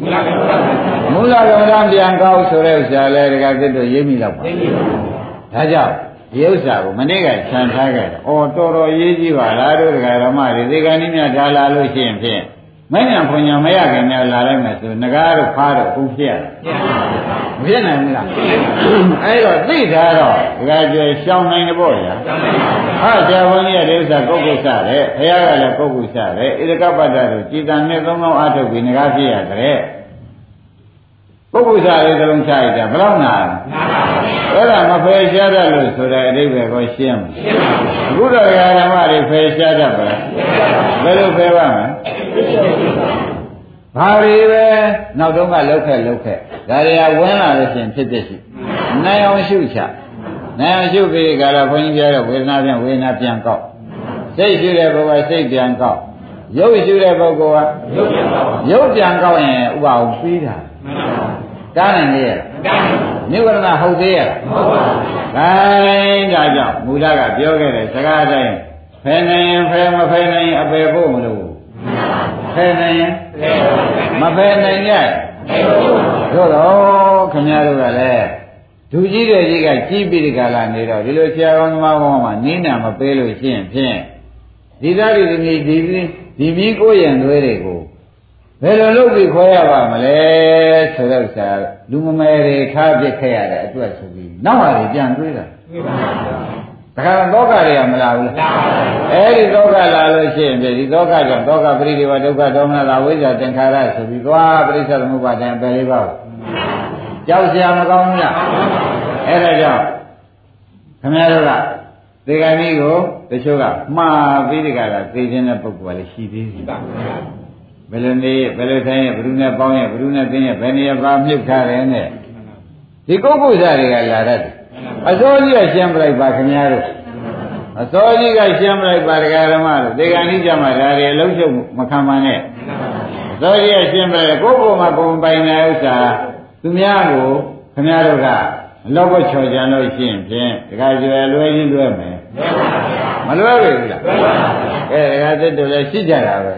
Speaker 3: မလားပါဘူး
Speaker 2: မူလကမ္မဋ္ဌာန်းပြန်ကောက်ဆိုတဲ့ဥစ္စာလဲတကယ်သစ်တို့ရေးမိတော့ပါ
Speaker 3: သိပြီပါ
Speaker 2: ဒါကြောင့်ဒီဥစ္စာကိုမနေ့ကခြံထားခဲ့တယ်။အော်တော်တော်ရေးကြည့်ပါလားတို့ဒကာဓမ္မတွေဒီကနေ့မြတ်ဒါလာလို့ရှိရင်ဖြင့် မဉ္ဇဉ်ဖွညာမရခင်များလာလိုက်မယ်ဆိုငကားတို့ဖားတို့ဘူးဖြစ်ရတယ်
Speaker 3: ပြန်ပါဗျာ။
Speaker 2: မဖြစ်နိုင်ဘူးလား။အဲ့တော့သိထားတော့ဒကာကျွယ်ရှောင်းနိုင်တယ်ပေါ့ဗျာ
Speaker 3: ကျောင်းနိုင်ပါဗျာ။
Speaker 2: ဟာဆရာဘုန်းကြီးရဲ့ဒီဥစ္စာကုတ်ကုတ်စတယ်။ဘုရားကလည်းကုတ်ကုတ်စတယ်။ဣဒကပတ္တတို့ကြည်တန်နဲ့သုံးလုံးအားထုတ်ပြီးငကားဖြစ်ရတယ်။ ပုဂ္ဂိုလ်စားလေးတစ်လုံးချလိုက်တာဘယ်တော့နာ
Speaker 3: နားပါဗျာ
Speaker 2: အဲ့ဒါမဖယ်ရှားတတ်လို့ဆိုတဲ့အဓိပ္ပာယ်ကိုရှင်းမယ်
Speaker 3: ရှင်းပါဗျာ
Speaker 2: အခုတော့ဓမ္မတွေဖယ်ရှားတတ်ပါလားဘယ်လိုဖယ်ပါမလဲဘာတွေပဲနောက်တော့ကလောက်ခဲ့လောက်ခဲ့ဒါတွေကဝင်လာလို့ရှိရင်ဖြစ်ဖြစ်ရှိနိုင်အောင်ရှုချနိုင်အောင်ရှုပြီးကြတော့ဘုန်းကြီးပြောတဲ့ဝေဒနာပြန်ဝေဒနာပြန်ကောက်စိတ်ရှုတဲ့ပုဂ္ဂိုလ်စိတ်ပြန်ကောက်ရုပ်ရှုတဲ့ပုဂ္ဂိုလ်က
Speaker 3: ရုပ်ပြန်ပါဗျာ
Speaker 2: ရုပ်ပြန်ကောက်ရင်ဥပအောင်ပြီးတာ
Speaker 3: မှန်ပါဗျာ
Speaker 2: တားနိုင်လေရ
Speaker 3: မတားဘူး
Speaker 2: နိဝရဏဟုတ်သေးရလား
Speaker 3: မဟုတ်ပါဘူးဗျာ။
Speaker 2: ဒါကြောင့်မူလကပြောခဲ့တဲ့စကားတိုင်းဖယ်နိုင်ရင်ဖယ်မဖယ်နိုင်ရင်အပယ်ဖို့မလို့ဖယ်နိုင်ရင်မဖယ်နိုင်ကြသို့တော့ခင်ဗျားတို့ကလည်းဒူကြီးတဲ့ကြီးကကြီးပြီးဒီကလာနေတော့ဒီလိုဆရာကောင်းသမားကောင်းမှနိနာမပေးလို့ရှိရင်ဖြင့်ဒီသားဒီသမီးဒီဒီမီးကိုရင်သွေးတွေကို ဘယ်လိုလုပ်ပြီးခေါ်ရပါမလဲဆိုတော့ဆရာလူမမယ်တွေထားပစ်ခဲ့ရတဲ့အတွက်ဆိုပြီးနောက်ဟာတွေပြန်တွေးတာ
Speaker 3: တွေ့ပါဗျာ
Speaker 2: တခါတော့သောကတွေကမလာဘူးလား
Speaker 3: လာပါဗျာ
Speaker 2: အဲ့ဒီသောကလာလို့ရှိရင်ဒီသောကကြောင့်သောကပရိဒီဝဒုက္ခဒေါမနတာဝိဇ္ဇာသင်္ခါရဆိုပြီးသွားပရိစ္ဆေသမုပ္ပါဒံပယ်လေးပါဘူးကြောက်စရာမကောင်းဘူးလားအဲ့ဒါကြောင့်ခင်ဗျားတို့ကဒီကနေ့ကိုတချို့ကမှားပြီးဒီကလာသိခြင်းတဲ့ပုဂ္ဂိုလ်ကလည်းရှိသေးတယ်
Speaker 3: ပါဗျာ
Speaker 2: ဘယ်လိုနေဘယ်လိုဆိုင်ရဘယ်သူနဲ့ပေါင်းရဘယ်သူနဲ့သိရဘယ်နေရာပါမြုပ်ထားတယ်နဲ့ဒီကုက္ကုဇတွေကလာတတ်တယ်အစိုးကြီးကရှင်းပလိုက်ပါခင်ဗျားတို့အစိုးကြီးကရှင်းပလိုက်ပါဒကာဓမ္မတို့ဒီကနေ့ကျမှဒါတွေအလုံးချုပ်မခံပါနဲ့အစိုးကြီးကရှင်းပလိုက်ကိုယ့်ကိုယ်မှာကိုယ်ပိုင်တဲ့ဥစ္စာသူများကိုခင်ဗျားတို့ကလောဘချော်ကြံလို့ရှိရင်ဖြင့်ဒကာကျွယ်လွဲချင်းလွဲမယ်မလွဲဘူးလားအဲဒကာသစ်တို့လည်းရှိကြတာပဲ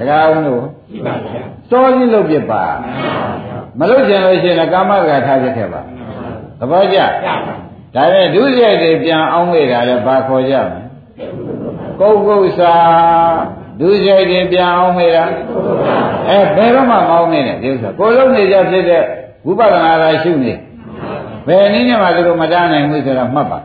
Speaker 2: ဒကာအောင်တို့
Speaker 3: ရှိပါဗျာ
Speaker 2: စောကြီးလုပ်ပြပါမလုပ်ချင်လို့ရှိရင်ကာမကထားဖြစ်ခဲ့ပါသဘောကျ
Speaker 3: ရပါ
Speaker 2: ဒါနဲ့ဒုစရိုက်တွေပြန်အောင်ဝေတာလည်းဘာခေါ်ကြမလဲကုတ်ကုတ်စာဒုစရိုက်တွေပြန်အောင်ဝေတာအဲဘယ်တော့မှမအောင်နေနဲ့ဒီဥစ္စာကိုလုံးနေကြဖြစ်တဲ့ဝိပဿနာရာရှုနေဘယ်နည်းနဲ့မှသူတို့မတားနိုင်ဘူးဆိုတော့မှတ်ပါ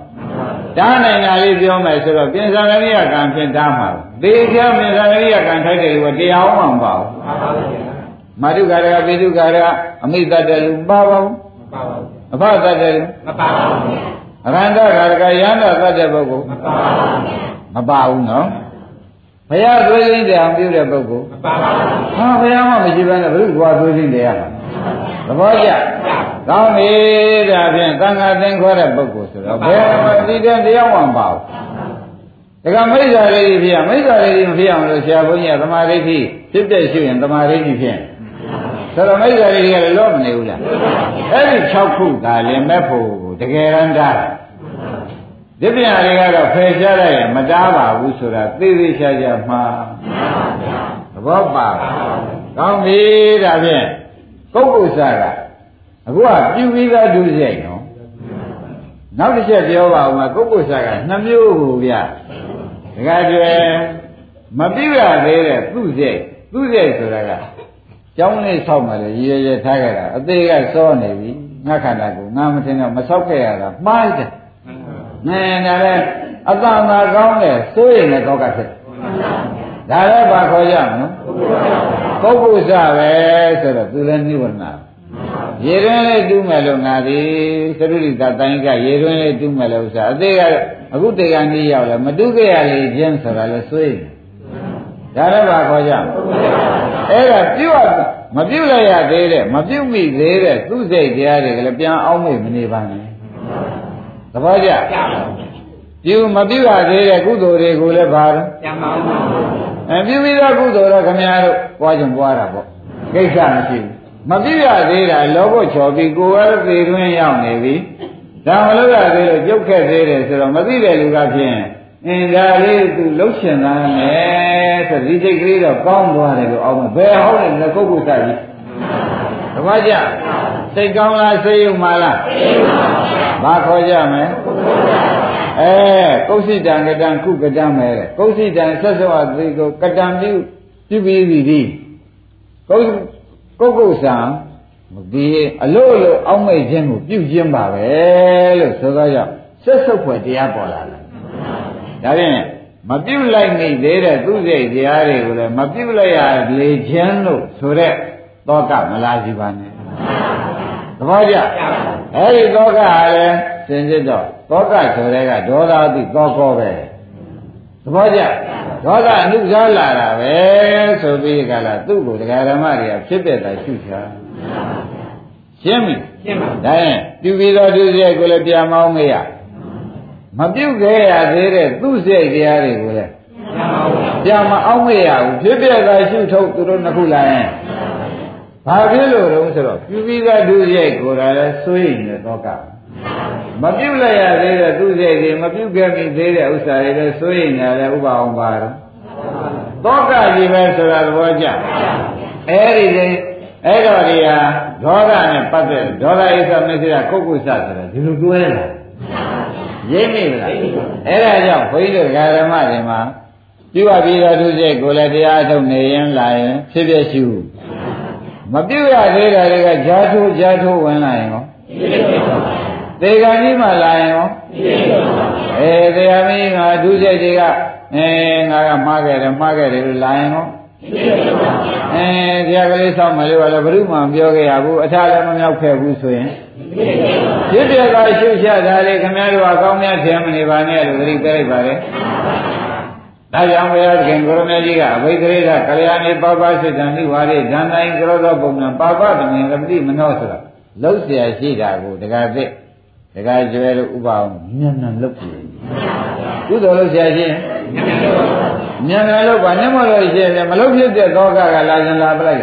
Speaker 2: တားနိုင်တာလေးပြောမယ်ဆိုတော့ပြင်စာရဏိယကံဖြင့်တားမှာသေချာပြင်စာရဏိယကံထိုက်တယ်လို့တရားအောင်မပါဘူး
Speaker 3: ပါပါဗျာ
Speaker 2: မာတုကာရပိတုကာရအမိတတ္တလူမပါပါဘူး
Speaker 3: မပါပါဘူး
Speaker 2: အဖတတ္တလူ
Speaker 3: မပါပါဘူး
Speaker 2: အရန္တကာရကယန္တတတ္တပုဂ္ဂိုလ်
Speaker 3: မပါပါဘူး
Speaker 2: မပါဘူးနော်ဘုရားသွေးသိမ်းတယ်အောင်ပြုတဲ့ပုဂ္ဂိုလ်
Speaker 3: မပါပါဘူး
Speaker 2: ဟာဘုရားမှမရှိဘဲနဲ့ဘယ်လိုကွာသွေးသိမ်းတယ်ရမှာသဘောကျ ကောင်းပြီဒါဖြင့်သံဃာသင်္ခေါ်တဲ့ပုဂ္ဂိုလ်ဆိုတော့ဘယ်မှာဒီတဲ့တရားမှမပါဘူးဒါကမိစ္ဆာလေးကြီးဖြစ်ရမိစ္ဆာလေးကြီးမဖြစ်အောင်လို့ဆရာဘုန်းကြီးကသမာဓိဖြစ်ဖြစ်တဲ့ရှိရင်သမာဓိကြီးဖြစ်ဆိုတော့မိစ္ဆာလေးကြီးကလည်းလောမနေဘူးလားအဲ့ဒီ6ခုကလည်းမဲ့ဖို့ကိုတကယ်ရန်တားဒီပြန်တွေကတော့ဖယ်ရှားလိုက်ရင်မတားပါဘူးဆိုတာသိသိချာချာမှားသဘောပါကောင်းပြီဒါဖြင့်ပုဂ္ဂိုလ်စားက အခုကပြုပြီးသားဒုစရိုက်နော်နောက်တစ်ချက်ပြောပါဦးမှာပုဂ္ဂိုလ်စားကနှစ်မျိုးကိုဗျဒကာကျွယ်မပြုရသေးတဲ့သူ့စိတ်သူ့စိတ်ဆိုတာကကျောင်းလေးဆောက်မှလည်းရည်ရည်ထားကြတာအသေးကစောနေပြီငါခန္ဓာကိုငါမထင်တော့မဆောက်ခဲ့ရတာမှားတယ်နဲဒါလည်းအတန်သာကောင်းတယ်စိုးရင်လည်းတော့ကဖြစ်ဒါလည်းဘာခေါ်ကြမလို့ပုဂ္ဂိုလ်စပဲဆိုတော့သူလည်းနိဝရဏ ရေတွင်းလေးတူးမယ်လို့ငါဒီသရုရိတတိုင်းကရေတွင်းလေးတူးမယ်လို့ဥစ္စာအသေးကအခုတေကနေရောက်လာမတူးခဲ့ရလေခြင်းဆိုတာလည်းစိုးရင်ဒါလည်းဘာခေါ်ကြမလို့အဲ့ဒါပြုတ်မပြုတ်လိုက်ရသေးတဲ့မပြုတ်မိသေးတဲ့သူ့စိတ်တရားတွေကလည်းပြန်အောင်မေ့မနေပါနဲ့သဘောကျပြုမပြုတ်ရသေးတဲ့ကုသိုလ်တွေကိုလည်းဘာလို့
Speaker 3: ကျမ်းပါဦး
Speaker 2: အဲပြုပြီးတော့ကုသိုလ်တော့ခမများတို့ပွားကြုံပွားတာပေါ့ကိစ္စမရှိဘူး မပြုတ်ရသေးတာလောဘချော်ပြီးကိုယ်ကသေတွင်းရောက်နေပြီဒါမလို့ရသေးလို့ကြုတ်ခက်သေးတယ်ဆိုတော့မသိတဲ့လူကဖြင့်အင်းဒါလေးသူလှုပ်ရှင်သားမယ်ဆိုဒီစိတ်ကလေးတော့ကောင်းသွားတယ်လို့အောင်ဘယ်ဟောတယ်လက်ကုတ်ကုသကြီးတပည့်ကြစိတ်ကောင်းလားစိတ်ယုံပါလားဘာခေါ်ကြမလဲအဲကုသိတံကတံကုကတံမဲတဲ့ကုသိတံဆက်စောအသိကိုကတံပြုပြုပြီးပြီဒီကု ကုတ်ကုတ်ဆံဒီအလို့အလို့အောက်မိတ်ခြင်းကိုပြုခြင်းပါပဲလို့ဆိုတော့ကြောင့်ဆက်ဆုပ်ဖွယ်တရားပေါ်လာတယ်ဒါဖြင့်မပြုတ်လိုက်မိသေးတဲ့သူစိတ်တရားတွေကိုလည်းမပြုတ်လိုက်ရလေခြင်းလို့ဆိုတဲ့သောကမလာစီပါနဲ့သဘောကျအဲ့ဒီသောကကလည်းစင်စစ်တော့သောကဆိုတဲ့ကဒေါသအတိသောကောပဲ သဘောကျဒေါသအနုစားလာတာပဲဆိုပြီးကြလားသူ့ကိုတရားဓမ္မတွေကဖြစ်တဲ့တိုင်ရှုချာရှင်းပြီ
Speaker 3: ရှင်းပါ
Speaker 2: ဒါရင်ပြုပြီးတော့သူစိတ်ကိုလည်းပြန်မောင်းမရမပြုတ်ခဲ့ရသေးတဲ့သူစိတ်တရားတွေကိုလည်း
Speaker 3: ကျမ်းပါဦး
Speaker 2: ပြန်မအောင်မရဘူးဖြစ်ပြတာရှုထုတ်သူတို့နှစ်ခုလာရင်ဘာဖြစ်လို့တုံးဆိုတော့ပြုပြီးသားသူစိတ်ကိုယ်တိုင်လည်းစိုးရိမ်နေတော့က မပြုတ်လိုက်ရသေးတဲ့သူစိတ်တွေမပြုတ်ခဲ့မိသေးတဲ့ဥစ္စာတွေလည်းစိုးရိမ်နေတယ်ဥပအောင်ပါတော့သောကကြီးပဲဆိုတာသဘောကျအဲ့ဒီလေအဲ့တော့ဒီဟာဒေါသနဲ့ပတ်သက်ဒေါသဣစ္ဆမစ္ဆေရကုက္ကုဆဆိုတာဒီလိုတွဲလာရိပ်မိလားအဲ့ဒါကြောင့်ဘုန်းကြီးတို့ဓမ္မတွေမှာပြုအပ်ပြီးတော့သူစိတ်ကိုလည်းတရားထုတ်နေရင်လာရင်ဖြစ်ဖြစ်ရှိဘူးမပြုတ်ရသေးတာတွေကဂျာထိုးဂျာထိုးဝင်လာရင်ရော သေကံကြီးမှလာရင်ရောအဲတရားမင်းကဒုစိတ်တွေကအဲငါကမှားခဲ့တယ်မှားခဲ့တယ်လို့လာရင်ရောအဲတရားကလေးဆောက်မယ်လို့လည်းဘုရုမှမပြောခဲ့ရဘူးအထာလည်းမမြောက်ခဲ့ဘူးဆိုရင်ဖြစ်ပြကရှုချတာလေခင်ဗျားတို့အကောင်းများထင်မနေပါနဲ့လို့သတိပေးလိုက်ပါလေဒါကြောင့်ဘုရားသခင်ကိုရမေကြီးကအဘိဓိရကလျာဏီပပစိတ်တံနိဝါရိဓာန်တိုင်းကရောသောပုံနဲ့ပါပတမင်ကတိမနောဆိုတာလုံးเสียရှိတာကိုတက္ကသစ် ဒကာကျွဲတို့ဥပအောင်မြန်မြန်လုပ်ပြီကုသိုလ်လို့ဆရာရှင်မြန်မြန်လုပ်ပါနဲ့မလို့ရှင်မလုပ်ဖြစ်တဲ့သောကကလာရင်လာပလိုက်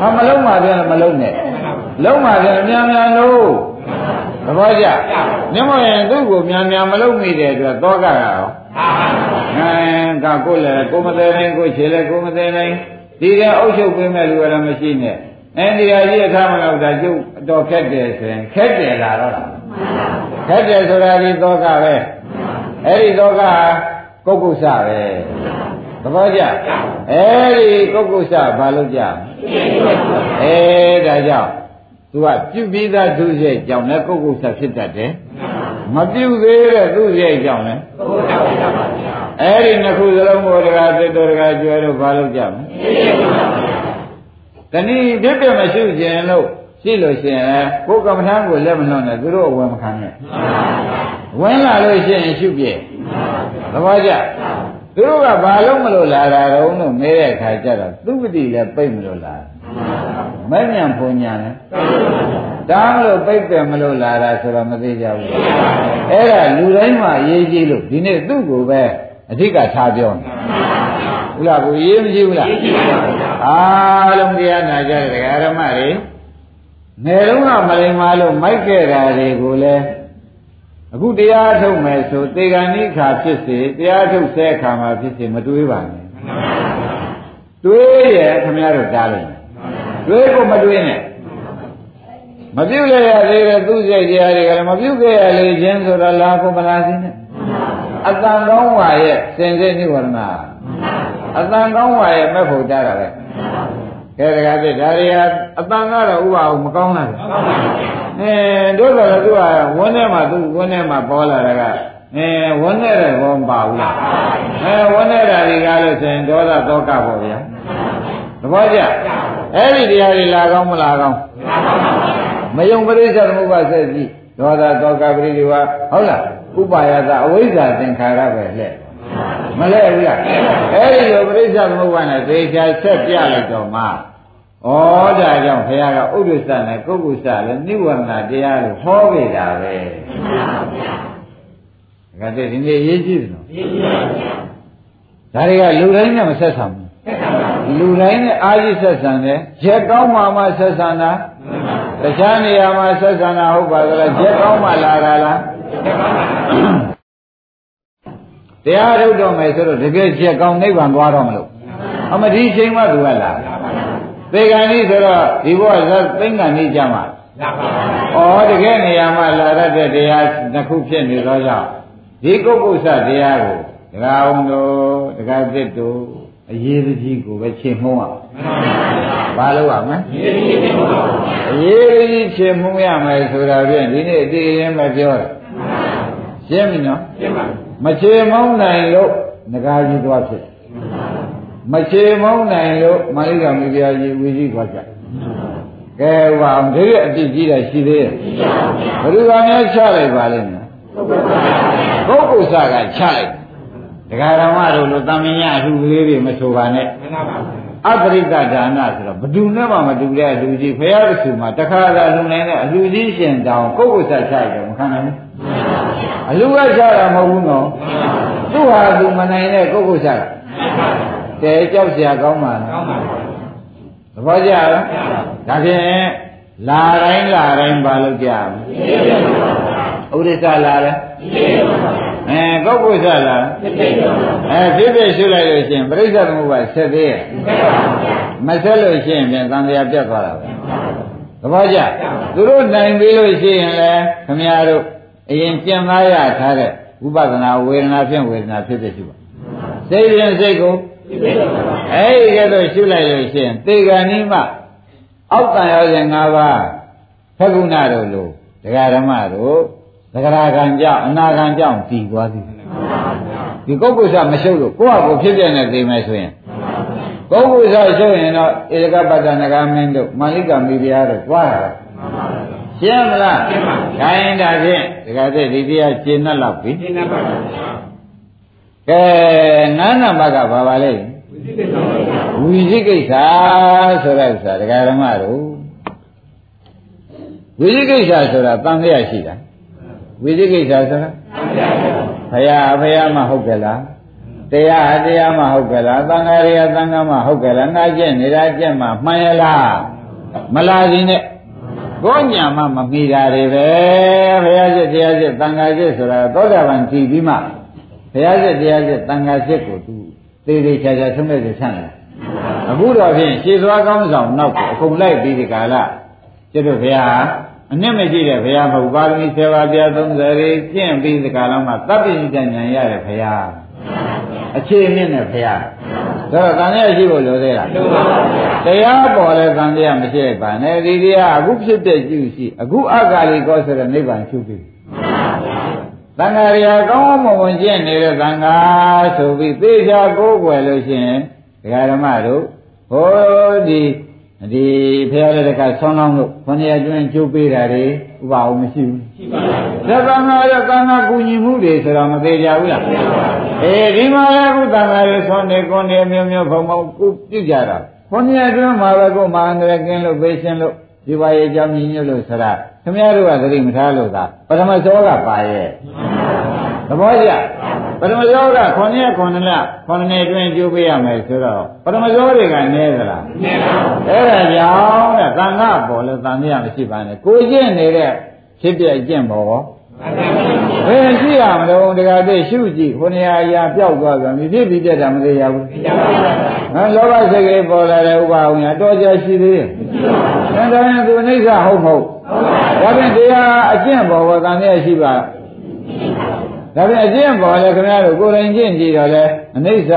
Speaker 2: ဟာမလုံးမှပြန်မလုံးနဲ့လုံးမှပြန်မြန်မြန်လို့သဘောကျမြမရင်သူ့ကိုမြန်မြန်မလုပ်မိတဲ့အတွက်သောကကရောအဲဒါကိုလည်းကိုမသေးနိုင်ကိုခြေလည်းကိုမသေးနိုင်ဒီကအုပ်ချုပ်ပေးမဲ့လူကလည်းမရှိနဲ့အဲဒီဟာကြီးအထားမလို့ဒါကျုပ်တော်ခက်တယ်ဆိုရင်ခက်တယ်လာတော့လား ခက်တယ်ဆိုတာဒီသောကပဲအဲ့ဒီသောကကုက္ကုစပဲသဘောကျအဲ့ဒီကုက္ကုစဘာလို့ကြအဲဒါကြောင့်သူကပြုပြီးသားသူစိတ်ကြောင့်လည်းကုက္ကုစဖြစ်တတ်တယ်မပြုသေးတဲ့သူစိတ်ကြောင့်လည်းအဲ့ဒီနှစ်ခုစလုံးကိုတကားသစ်တော်တကားကျွဲတော့ဘာလို့ကြမလဲတဏှိဒိဋ္ဌိမရှိခြင်းလို့ ရှိလို့ရှိရင်ကိုယ်ကမ္မထမ်းကိုလက်မလွန်နဲ့သူတို့အဝယ်မခံနဲ့ဝင်လာလို့ရှိရင်ရှုပြည့်သဘောကျသူတို့ကဘာလို့မလို့လာတာတော့လို့မေးတဲ့အခါကျတော့သူပတိလည်းပိတ်မလို့လာမဲ့ညံဖွညာလဲဒါမလို့ပိတ်တယ်မလို့လာတာဆိုတော့မသေးကြဘူးအဲ့ဒါလူတိုင်းမှာရေးကြည့်လို့ဒီနေ့သူ့ကိုပဲအဓိကထားပြောနေဟုတ်လားကိုရေးမကြည့်ဘူးလားအားလုံးတရားနာကြတဲ့ဓမ္မတွေ ငယ်တုန်းကမလိမ္မာလို့မိုက်ခဲ့တာတွေကိုလည်းအခုတရားထုတ်မယ်ဆိုသေဂဏိခါဖြစ်စေတရားထုတ်ဆဲခါမှာဖြစ်စေမတွေးပါနဲ့တွေးရခင်ဗျားတို့တားလိုက်တွေးကိုမတွေးနဲ့မပြုတ်ရရသေးတဲ့သူ့စိတ်တရားတွေကလည်းမပြုတ်ခဲ့ရလေခြင်းဆိုတော့လာကိုမလာစင်းနဲ့အတန်ကောင်းဝါရဲ့စင်စစ်နိဝရဏအတန်ကောင်းဝါရဲ့မဲ့ဖို့ကြတာပဲ ကဲတကားပြဒါတွေကအတန်ကတော့ဥပအောင်မကောင်းလားအဲတို့တော့သူကဝန်းထဲမှာသူဝန်းထဲမှာပေါ်လာတာကအဲဝန်းထဲတယ်ဘောမပါဘူးလားအဲဝန်းထဲတာတွေကလို့ဆိုရင်ဒေါသတောကပေါ့ဗျာသဘောကျအဲ့ဒီတရားတွေလာကောင်းမလာကောင်းမယုံပရိစ္ဆေသမုပ္ပါဆက်ကြည့်ဒေါသတောကပရိဒီဝဟုတ်လားဥပါယသအဝိဇ္ဇာသင်္ခါရပဲလက် မလဲဘူးလားအဲ့ဒီလိုပရိစ္ဆေသမုပ္ပါနဲ့သေချာဆက်ပြလိုက်တော့မှဩဒါကြောင့်ဘုရားကဥဒ္ဒစ္စနဲ့ကုက္ကုစ္စလည်းနိဝရဏတရားလို့ဟောခဲ့တာပဲဒါကတည်းဒီနေ့ရေးကြည့်တယ်နော်ရေးကြည့်ပါဗျာဒါတွေကလူတိုင်းနဲ့မဆက်ဆံဘူးလူတိုင်းနဲ့အာရိဆက်ဆံတယ်ရက်ကောင်းမှမှဆက်ဆံတာတခြားနေရာမှာဆက်ဆံတာဟုတ်ပါသလားရက်ကောင်းမှလာတာလား တရားထုတ်တော့မယ်ဆိုတော့တကယ်ချက်ကောင်းနိဗ္ဗာန်သွားတော့မလို့အမဒီချိန်မှသူကလာသေကံဤဆိုတော့ဒီဘဝဇသိမ့်ကံဤကြမှာဩတကယ်နေရာမှာလာရတဲ့တရားတစ်ခုဖြစ်နေသောကြောင့်ဒီကုက္ကုဆတရားကိုဒကာအောင်တို့ဒကာသစ်တို့အရေးကြီးကိုပဲချိန်မှုအောင်ဘာလို့ရမလဲအရေးကြီးချိန်မှုရမယ်ဆိုတာဖြင့်ဒီနေ့အတိအရင်မပြောတာရှင်းပြီနော်ရှင်းပါ မချေမောင်းနိုင်လို့ငကားကြီးသွားဖြစ်မချေမောင်းနိုင်လို့မာလိကမိဖုရားကြီးဝီကြီးသွားကြကဲဟောအောင်ဒီရအတိကြီးတာရှိသေးရဲ့ဘယ်သူကများချလိုက်ပါလိမ့်မယ်ပုဂ္ဂိုလ်စကချလိုက်ဒကာရမတို့လိုတမင်ရအထူကလေးတွေမဆိုပါနဲ့အပရိကဒါနဆိုတော့ဘယ်သူနဲ့မှမတူတဲ့အလူကြီးဖရာတဆူမှာတခါသာလူနိုင်တဲ့အလူကြီးရှင်တောင်ပုဂ္ဂိုလ်စချလိုက်တယ်မခံနိုင်ဘူး အလူကစားတာမဟုတ်ဘူးနော်သူ့ဟာသူမနိုင်တဲ့ကိုယ့်ကိုယ်စားတာတဲကြောက်စရာကောင်းပါလားကောင်းပါဘူးသဘောကျလားဒါဖြင့်လာတိုင်းလာတိုင်းပါလို့ကြရမယ်ဥဒိစ္စလာလဲအဲကောက်ကိုစလာအဲဖြစ်ဖြစ်ရှုလိုက်လို့ရှင်ပြိဿသမုပ္ပါဆက်သေးရဲ့မဆက်လို့ရှင်ပြန်သံဃာပြတ်သွားတာပဲသဘောကျသူတို့နိုင်ပြီလို့ရှိရင်လည်းခမရတို့ အရင်ကျင့်သားရထားတဲ့ဝိပဿနာဝေဒနာဖြင့်ဝေဒနာဖြစ်ဖြစ်ရှိပါစိတ်ရင်စိတ်ကိုအဲ့ဒီကဲတော့ရှုလိုက်လို့ရှိရင်သေဂာနိမအောက်တန်ရောစဉ်၅ပါးဖကုဏတို့လိုဒကာဓမ္မတို့သဂရာကံကြောင့်အနာကံကြောင့်တည်သွားသည်ဒီကုက္ကုဆမရှုပ်လို့ကိုယ့်ဟာကိုယ်ဖြစ်ပြနေသိမယ်ဆိုရင်ကုက္ကုဆရှုပ်ရင်တော့ဧကပတ္တနဂမင်းတို့မာလိကမိဖုရားတို့သွားတာ ရှင်းမလားရှင်းပါပြီခိုင်းတာဖြင့်ဒကာတဲ့ဒီတရားရှင်းနှက်လောက်ပြီရှင်းနှက်ပါပါကဲငါးနံပါတ်ကဘာပါလဲဝိသိကိစ္စဆိုတဲ့ဥစ္စာဒကာဓမ္မတို့ဝိသိကိစ္စဆိုတာတန်ခရရှိတာဝိသိကိစ္စဆိုတာဘုရားဘုရားမှဟုတ်ကြလားတရားတရားမှဟုတ်ကြလားသံဃာတွေကသံဃာမှဟုတ်ကြလားငါကျင့်နေတာကျင့်မှမှန်ရလားမလားဒီနဲ့ ကိုညာမှမမိတာတွေပဲဘုရားစစ်တရားစစ်သံဃာစစ်ဆိုတာသောတာပန်ကြည်ပြီးမှဘုရားစစ်တရားစစ်သံဃာစစ်ကိုသူသေးသေးချာချာဆုံးမဲ့ဆန့်တယ်အခုတော့ဖြင့်ရှည်သွားကောင်းဆောင်နောက်ကိုအကုန်လိုက်ပြီးဒီကာလကျွတ်တို့ဘုရားအနှစ်မရှိတဲ့ဘုရားမဟုတ်ပါရမီ7ပါးပြ30ရေကျင့်ပြီးဒီကာလမှာသဗ္ဗိတဉာဏ်ရတဲ့ဘုရားအခြေအမြင့်နဲ့ဘုရား ဒါတော့တန်ရရှိဖို့လိုသေးလားတရားပေါ်လဲတန်ရမရှိလိုက်ပါနဲ့ဒီတရားအခုဖြစ်တဲ့ကျุရှိအခုအက္ခလိကောဆိုတဲ့နိဗ္ဗာန်ရှုပြီးသံဃာရာကောင်းမွန်မွန်ကျင့်နေတဲ့သံဃာဆိုပြီးသေချာကိုးကွယ်လို့ရှိရင်ဒကာဓမ္မတို့ဟိုဒီဒီဖရာလက်တကဆောင်းလောင်းလို့ခொနည်းအတွင်းကျုပ်ပေးတာတွေဥပအောင်မရှိဘူးရှိပါဘူးသံဃာရသံဃာကူညီမှုတွေဆိုတော့မသေးကြဘူးလား အေးဒီမှာလည်းခုတန်ခါရဆွန်နေကွန်နေမျိုးမျိုးဘုံဘုံကုပြုကြတာခွန်ရအတွင်းမှာပဲကိုမဟာန္တရကင်းလို့ပေးရှင်လို့ဒီပါရဲ့ကြောင့်ညီညွတ်လို့ဆရာခင်ဗျားတို့ကသတိမထားလို့သာပထမစောကပါရဲ့သဘောကျပထမဇောက9ရက်9လ9နှစ်အတွင်းကျိုးပေးရမယ်ဆိုတော့ပထမဇောတွေကနည်းသလားနည်းပါဘူးအဲ့ဒါကြောင့်တဲ့သံဃာပေါ်လဲသံဃာမရှိပါနဲ့ကိုကျင့်နေတဲ့ဖြစ်ပြကျင့်ပေါ်ရော ဘယ်ရှိရမလို့တခါတည်းရှုကြည့်ခொနည်းအရာပျောက်သွားပြန်ပြီဖြစ်ပြီးတက်တာမသေးရဘူးဟမ်လောဘစိတ်ကလေးပေါ်လာတဲ့ဥပါဝင်အတော်ကြာရှိသေးရဲ့ဒါတော့ရင်သူအိဋ္ဌဟုတ်မဟုတ်ဒါဖြင့်တရားအကျင့်ပေါ်ပေါ်သံဃာရှိပါဒါပြန်အကျင့်ပေါ်လဲခင်ဗျားတို့ကိုယ်တိုင်ကျင့်ကြည့်တော့လဲအနိစ္စ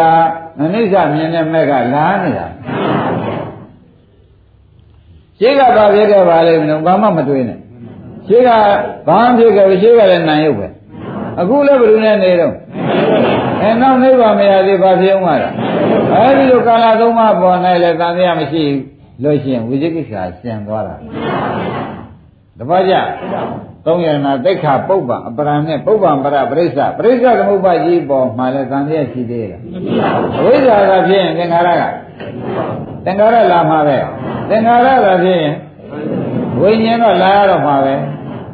Speaker 2: အနိစ္စမြင်တဲ့မဲ့ကလားနေတာရှင်းကဘာဖြစ်ခဲ့ပါလိမ့်မလို့ဘာမှမတွေးနဲ့ ရှင်းကဘာမှဖြစ်ခဲ့ရှင်းကလည်းနိုင်ရုပ်ပဲအခုလည်းဘယ်လိုနဲ့နေတော့အဲနောက်နိဗ္ဗာန်မရသေးဘာဖြစ်အောင်လားအဲဒီလိုကာလသုံးပါးပေါ်နေလဲတန်တရားမရှိလို့ရှိရင်ဝိဇိကိစ္ဆာရှင်းသွားတာတပတ်ကြသုံးရဏသိက္ခာပုပ္ပအပရံနဲ့ပုပ္ပံပရပရိစ္ဆပရိစ္ဆသမုပ္ပါကြီးပေါ်မှာလဲသံဃာရှိသေးတယ်အဝိဇ္ဇာကဖြစ်ရင်သင်္ခါရကသင်္ခါရလာမှာပဲသင်္ခါရကဖြစ်ရင်ဝိညာဉ်တော့လာရတော့မှာပဲ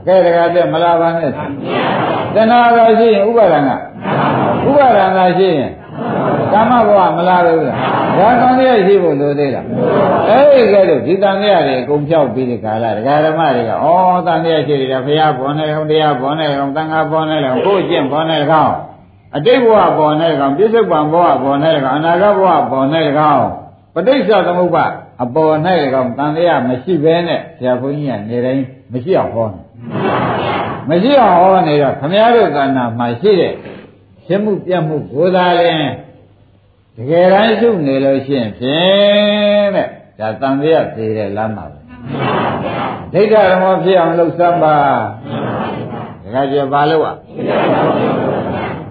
Speaker 2: ကဲတကယ်တည်းမလာပါနဲ့သင်္ခါရရှိရင်ဥပါဒံကဥပါဒံကရှိရင်ကာမဘဝမလာဘူးလားဒါသံဃာရှိဖို့လိုသေးလားအဲ့ဒီကဲတော့ဒီသံဃာတွေအကုန်ဖြောက်ပြီးဒီကာလဒကာဓမ္မတွေကဩသံဃာရှိတယ်ဘုရားဘောနဲ့ကောင်တရားဘောနဲ့ကောင်သံဃာဘောနဲ့ကောင်ကိုယ်ကျင့်ဘောနဲ့ကောင်အတိတ်ဘဝဘောနဲ့ကောင်ပြစ္ဆုတ်ပံဘဝဘောနဲ့ကောင်အနာဂတ်ဘဝဘောနဲ့ကောင်ပဋိစ္စသမုပ္ပါအပေါ်၌ကောင်သံဃာမရှိဘဲနဲ့ဆရာဘုန်းကြီးကနေတိုင်းမရှိအောင်ဟောနေ မရှိအောင်ဟောနေတော့ခမည်းတော်ကဏ္ဍမှာရှိတဲ့ရှင်းမှုပြတ်မှုကိုယ်သာရင်တကယ်တမ်းရှုနေလို့ရှိရင်ဖြင့်တဲ့ဒါတန်တရားသေးတဲ့လမ်းမှာပဲဒိဋ္ဌဓမ္မဖြစ်အောင်လုပ်စမ်းပါတခါကျဘာလို့อ่ะ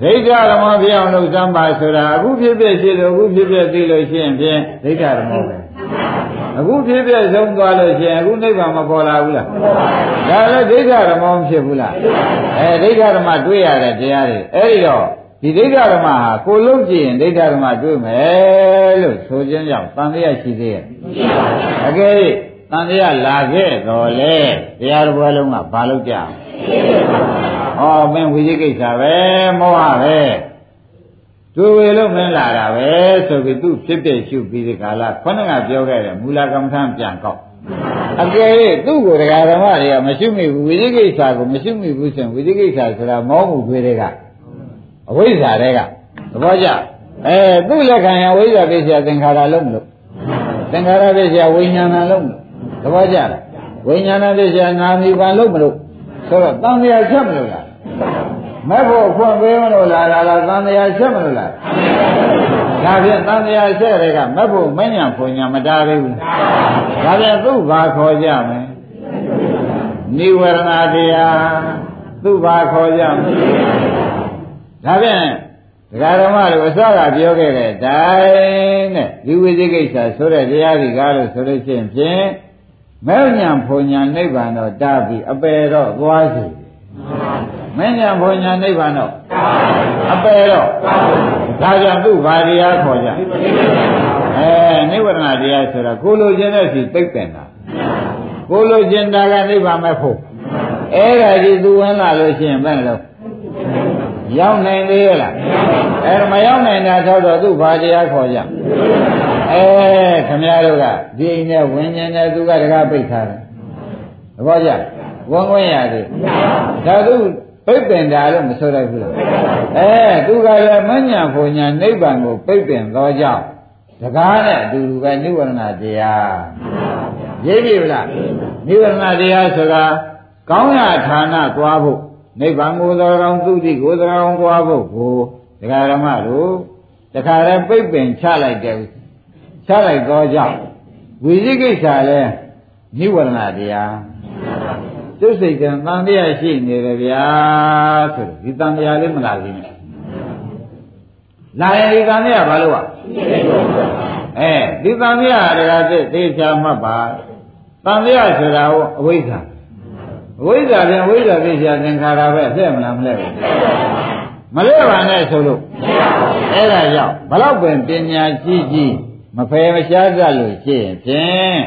Speaker 2: ဒိဋ္ဌဓမ္မဖြစ်အောင်လုပ်စမ်းပါဆိုတာအခုဖြစ်ဖြစ်ရှိလို့အခုဖြစ်ဖြစ်သိလို့ရှိရင်ဖြင့်ဒိဋ္ဌဓမ္မပဲ အခုဖြစ်ဖြစ်ဆုံးသွားလို့ရှိရင်အခုနိဗ္ဗာန်မပေါ်လာဘူးလားဒါလည်းဒိဋ္ဌဓမ္မမဖြစ်ဘူးလားအဲဒိဋ္ဌဓမ္မတွေ့ရတဲ့တရားတွေအဲ့ဒီတော့ဒီဒိဋ္ဌဓမ္မဟာကိုလုံးကြည့်ရင်ဒိဋ္ဌဓမ္မတွေ့မယ်လို့ဆိုခြင်းကြောင့်တန်တရားရှိသေးရဲ့အကယ်တန်တရားလာခဲ့တော့လေတရားတော်ဘလုံးကဘာလို့ကြဟောမင်းဝိသိကိစ္စပဲမောဟပဲ တွေ့ဝေလို့မင်းလာတာပဲဆိုပြီးသူဖြစ်ဖြစ်ရှုပြီးဒီကာလခொနကပြောခဲ့တယ်မူလကမ္မထံပြန်ကောက်အကယ်၍သူ့ကိုတရားဓမ္မတွေကမရှိမိဘူးဝိသိကိစ္စကိုမရှိမိဘူးဆိုရင်ဝိသိကိစ္စဆိုတာမောမှုတွေတွေကအဝိဇ္ဇာတွေကသဘောကျအဲသူ့လက်ခံရဝိဇ္ဇာကိစ္စသင်္ခါရလုံးမလို့သင်္ခါရကိစ္စဝိညာဏလုံးမလို့သဘောကျလားဝိညာဏကိစ္စနာမီပံလုံးမလို့ဆိုတော့တန်တရားချက်မလို့လား မဲ့ဖို့အခွင့်ပေးမလို့လားလားတန်တရားချက်မလို့လားဒါဖြင့်တန်တရားချက်တွေကမဲ့ဖို့မညံဖွညာမတားဘူးဒါဖြင့်သူ့ဘာခေါ်ကြမလဲနိဝရဏတရားသူ့ဘာခေါ်ကြမလဲဒါဖြင့်ဒကာဓမ္မတို့အစကပြောခဲ့တဲ့တိုင်းနဲ့ဒီဝိသိကိစ္စဆိုတဲ့တရားတွေကားလို့ဆိုလို့ရှိရင်ဖြင့်မဲ့ညာဖုန်ညာနိဗ္ဗာန်တော့တားပြီးအပယ်တော့သွားစီ မဲ့ညာဖုန်ညာနိဗ္ဗာန်တော့အပယ်တော့ဒါကြောင့်သူ့ဘာတရားခေါ်ကြအဲနိဗ္ဗာန်တရားဆိုတာကိုလိုချင်တဲ့စီသိပ်တယ်တာကိုလိုချင်တာကနိဗ္ဗာန်မဲ့ဖို့အဲ့ဒါကြီးသူဝင်လာလို့ရှိရင်ဘယ်လိုရောက်နိုင်သေးရဲ့လားအဲမရောက်နိုင်တာတော့တော့သူ့ဘာတရားခေါ်ကြအဲခမည်းတော်ကဒီအိမ်နဲ့ဝิญဉ္နဲ့သူကတကားပိတ်ထားတယ်သဘောကျဝန်ခွင့်ရသေးဒါသူ ပိတ်ပင်တာလို့မဆိုရဘူးလားအဲသူကလည်းမညာဖွညာနိဗ္ဗာန်ကိုပိတ်ပင်သောကြောင့်တကားနဲ့အတူတူပဲနိဝရဏတရားရေးပြီလားနိဝရဏတရားဆိုတာကောင်းရာဌာနသွားဖို့နိဗ္ဗာန်ကိုသောကောင်သူတိကိုသောကောင်သွားဖို့ကိုဒကာရမတို့တခါတည်းပိတ်ပင်ချလိုက်တယ်ချလိုက်တော့ကြောင့်ဝိသိကိစ္စလဲနိဝရဏတရား သူစိတ်ကံတန်တရားရှိနေတယ်ဗျာဆိုဒီတန်တရားလေးမလာသေးနဲ့လာရင်ဒီတန်တရားဘာလို့อ่ะအဲဒီတန်တရားတကယ်သိချာမှတ်ပါတန်တရားဆိုတာဟိုအဝိဇ္ဇာအဝိဇ္ဇာဖြင့်အဝိဇ္ဇာသိချာသင်္ခါရပဲအသက်မလားမလဲဘူးမလဲပါနဲ့ဆိုလို့အဲ့ဒါကြောင့်ဘလောက်ပင်ပညာကြီးကြီးမဖယ်မရှားတတ်လို့ရှိရင်ဖြင့်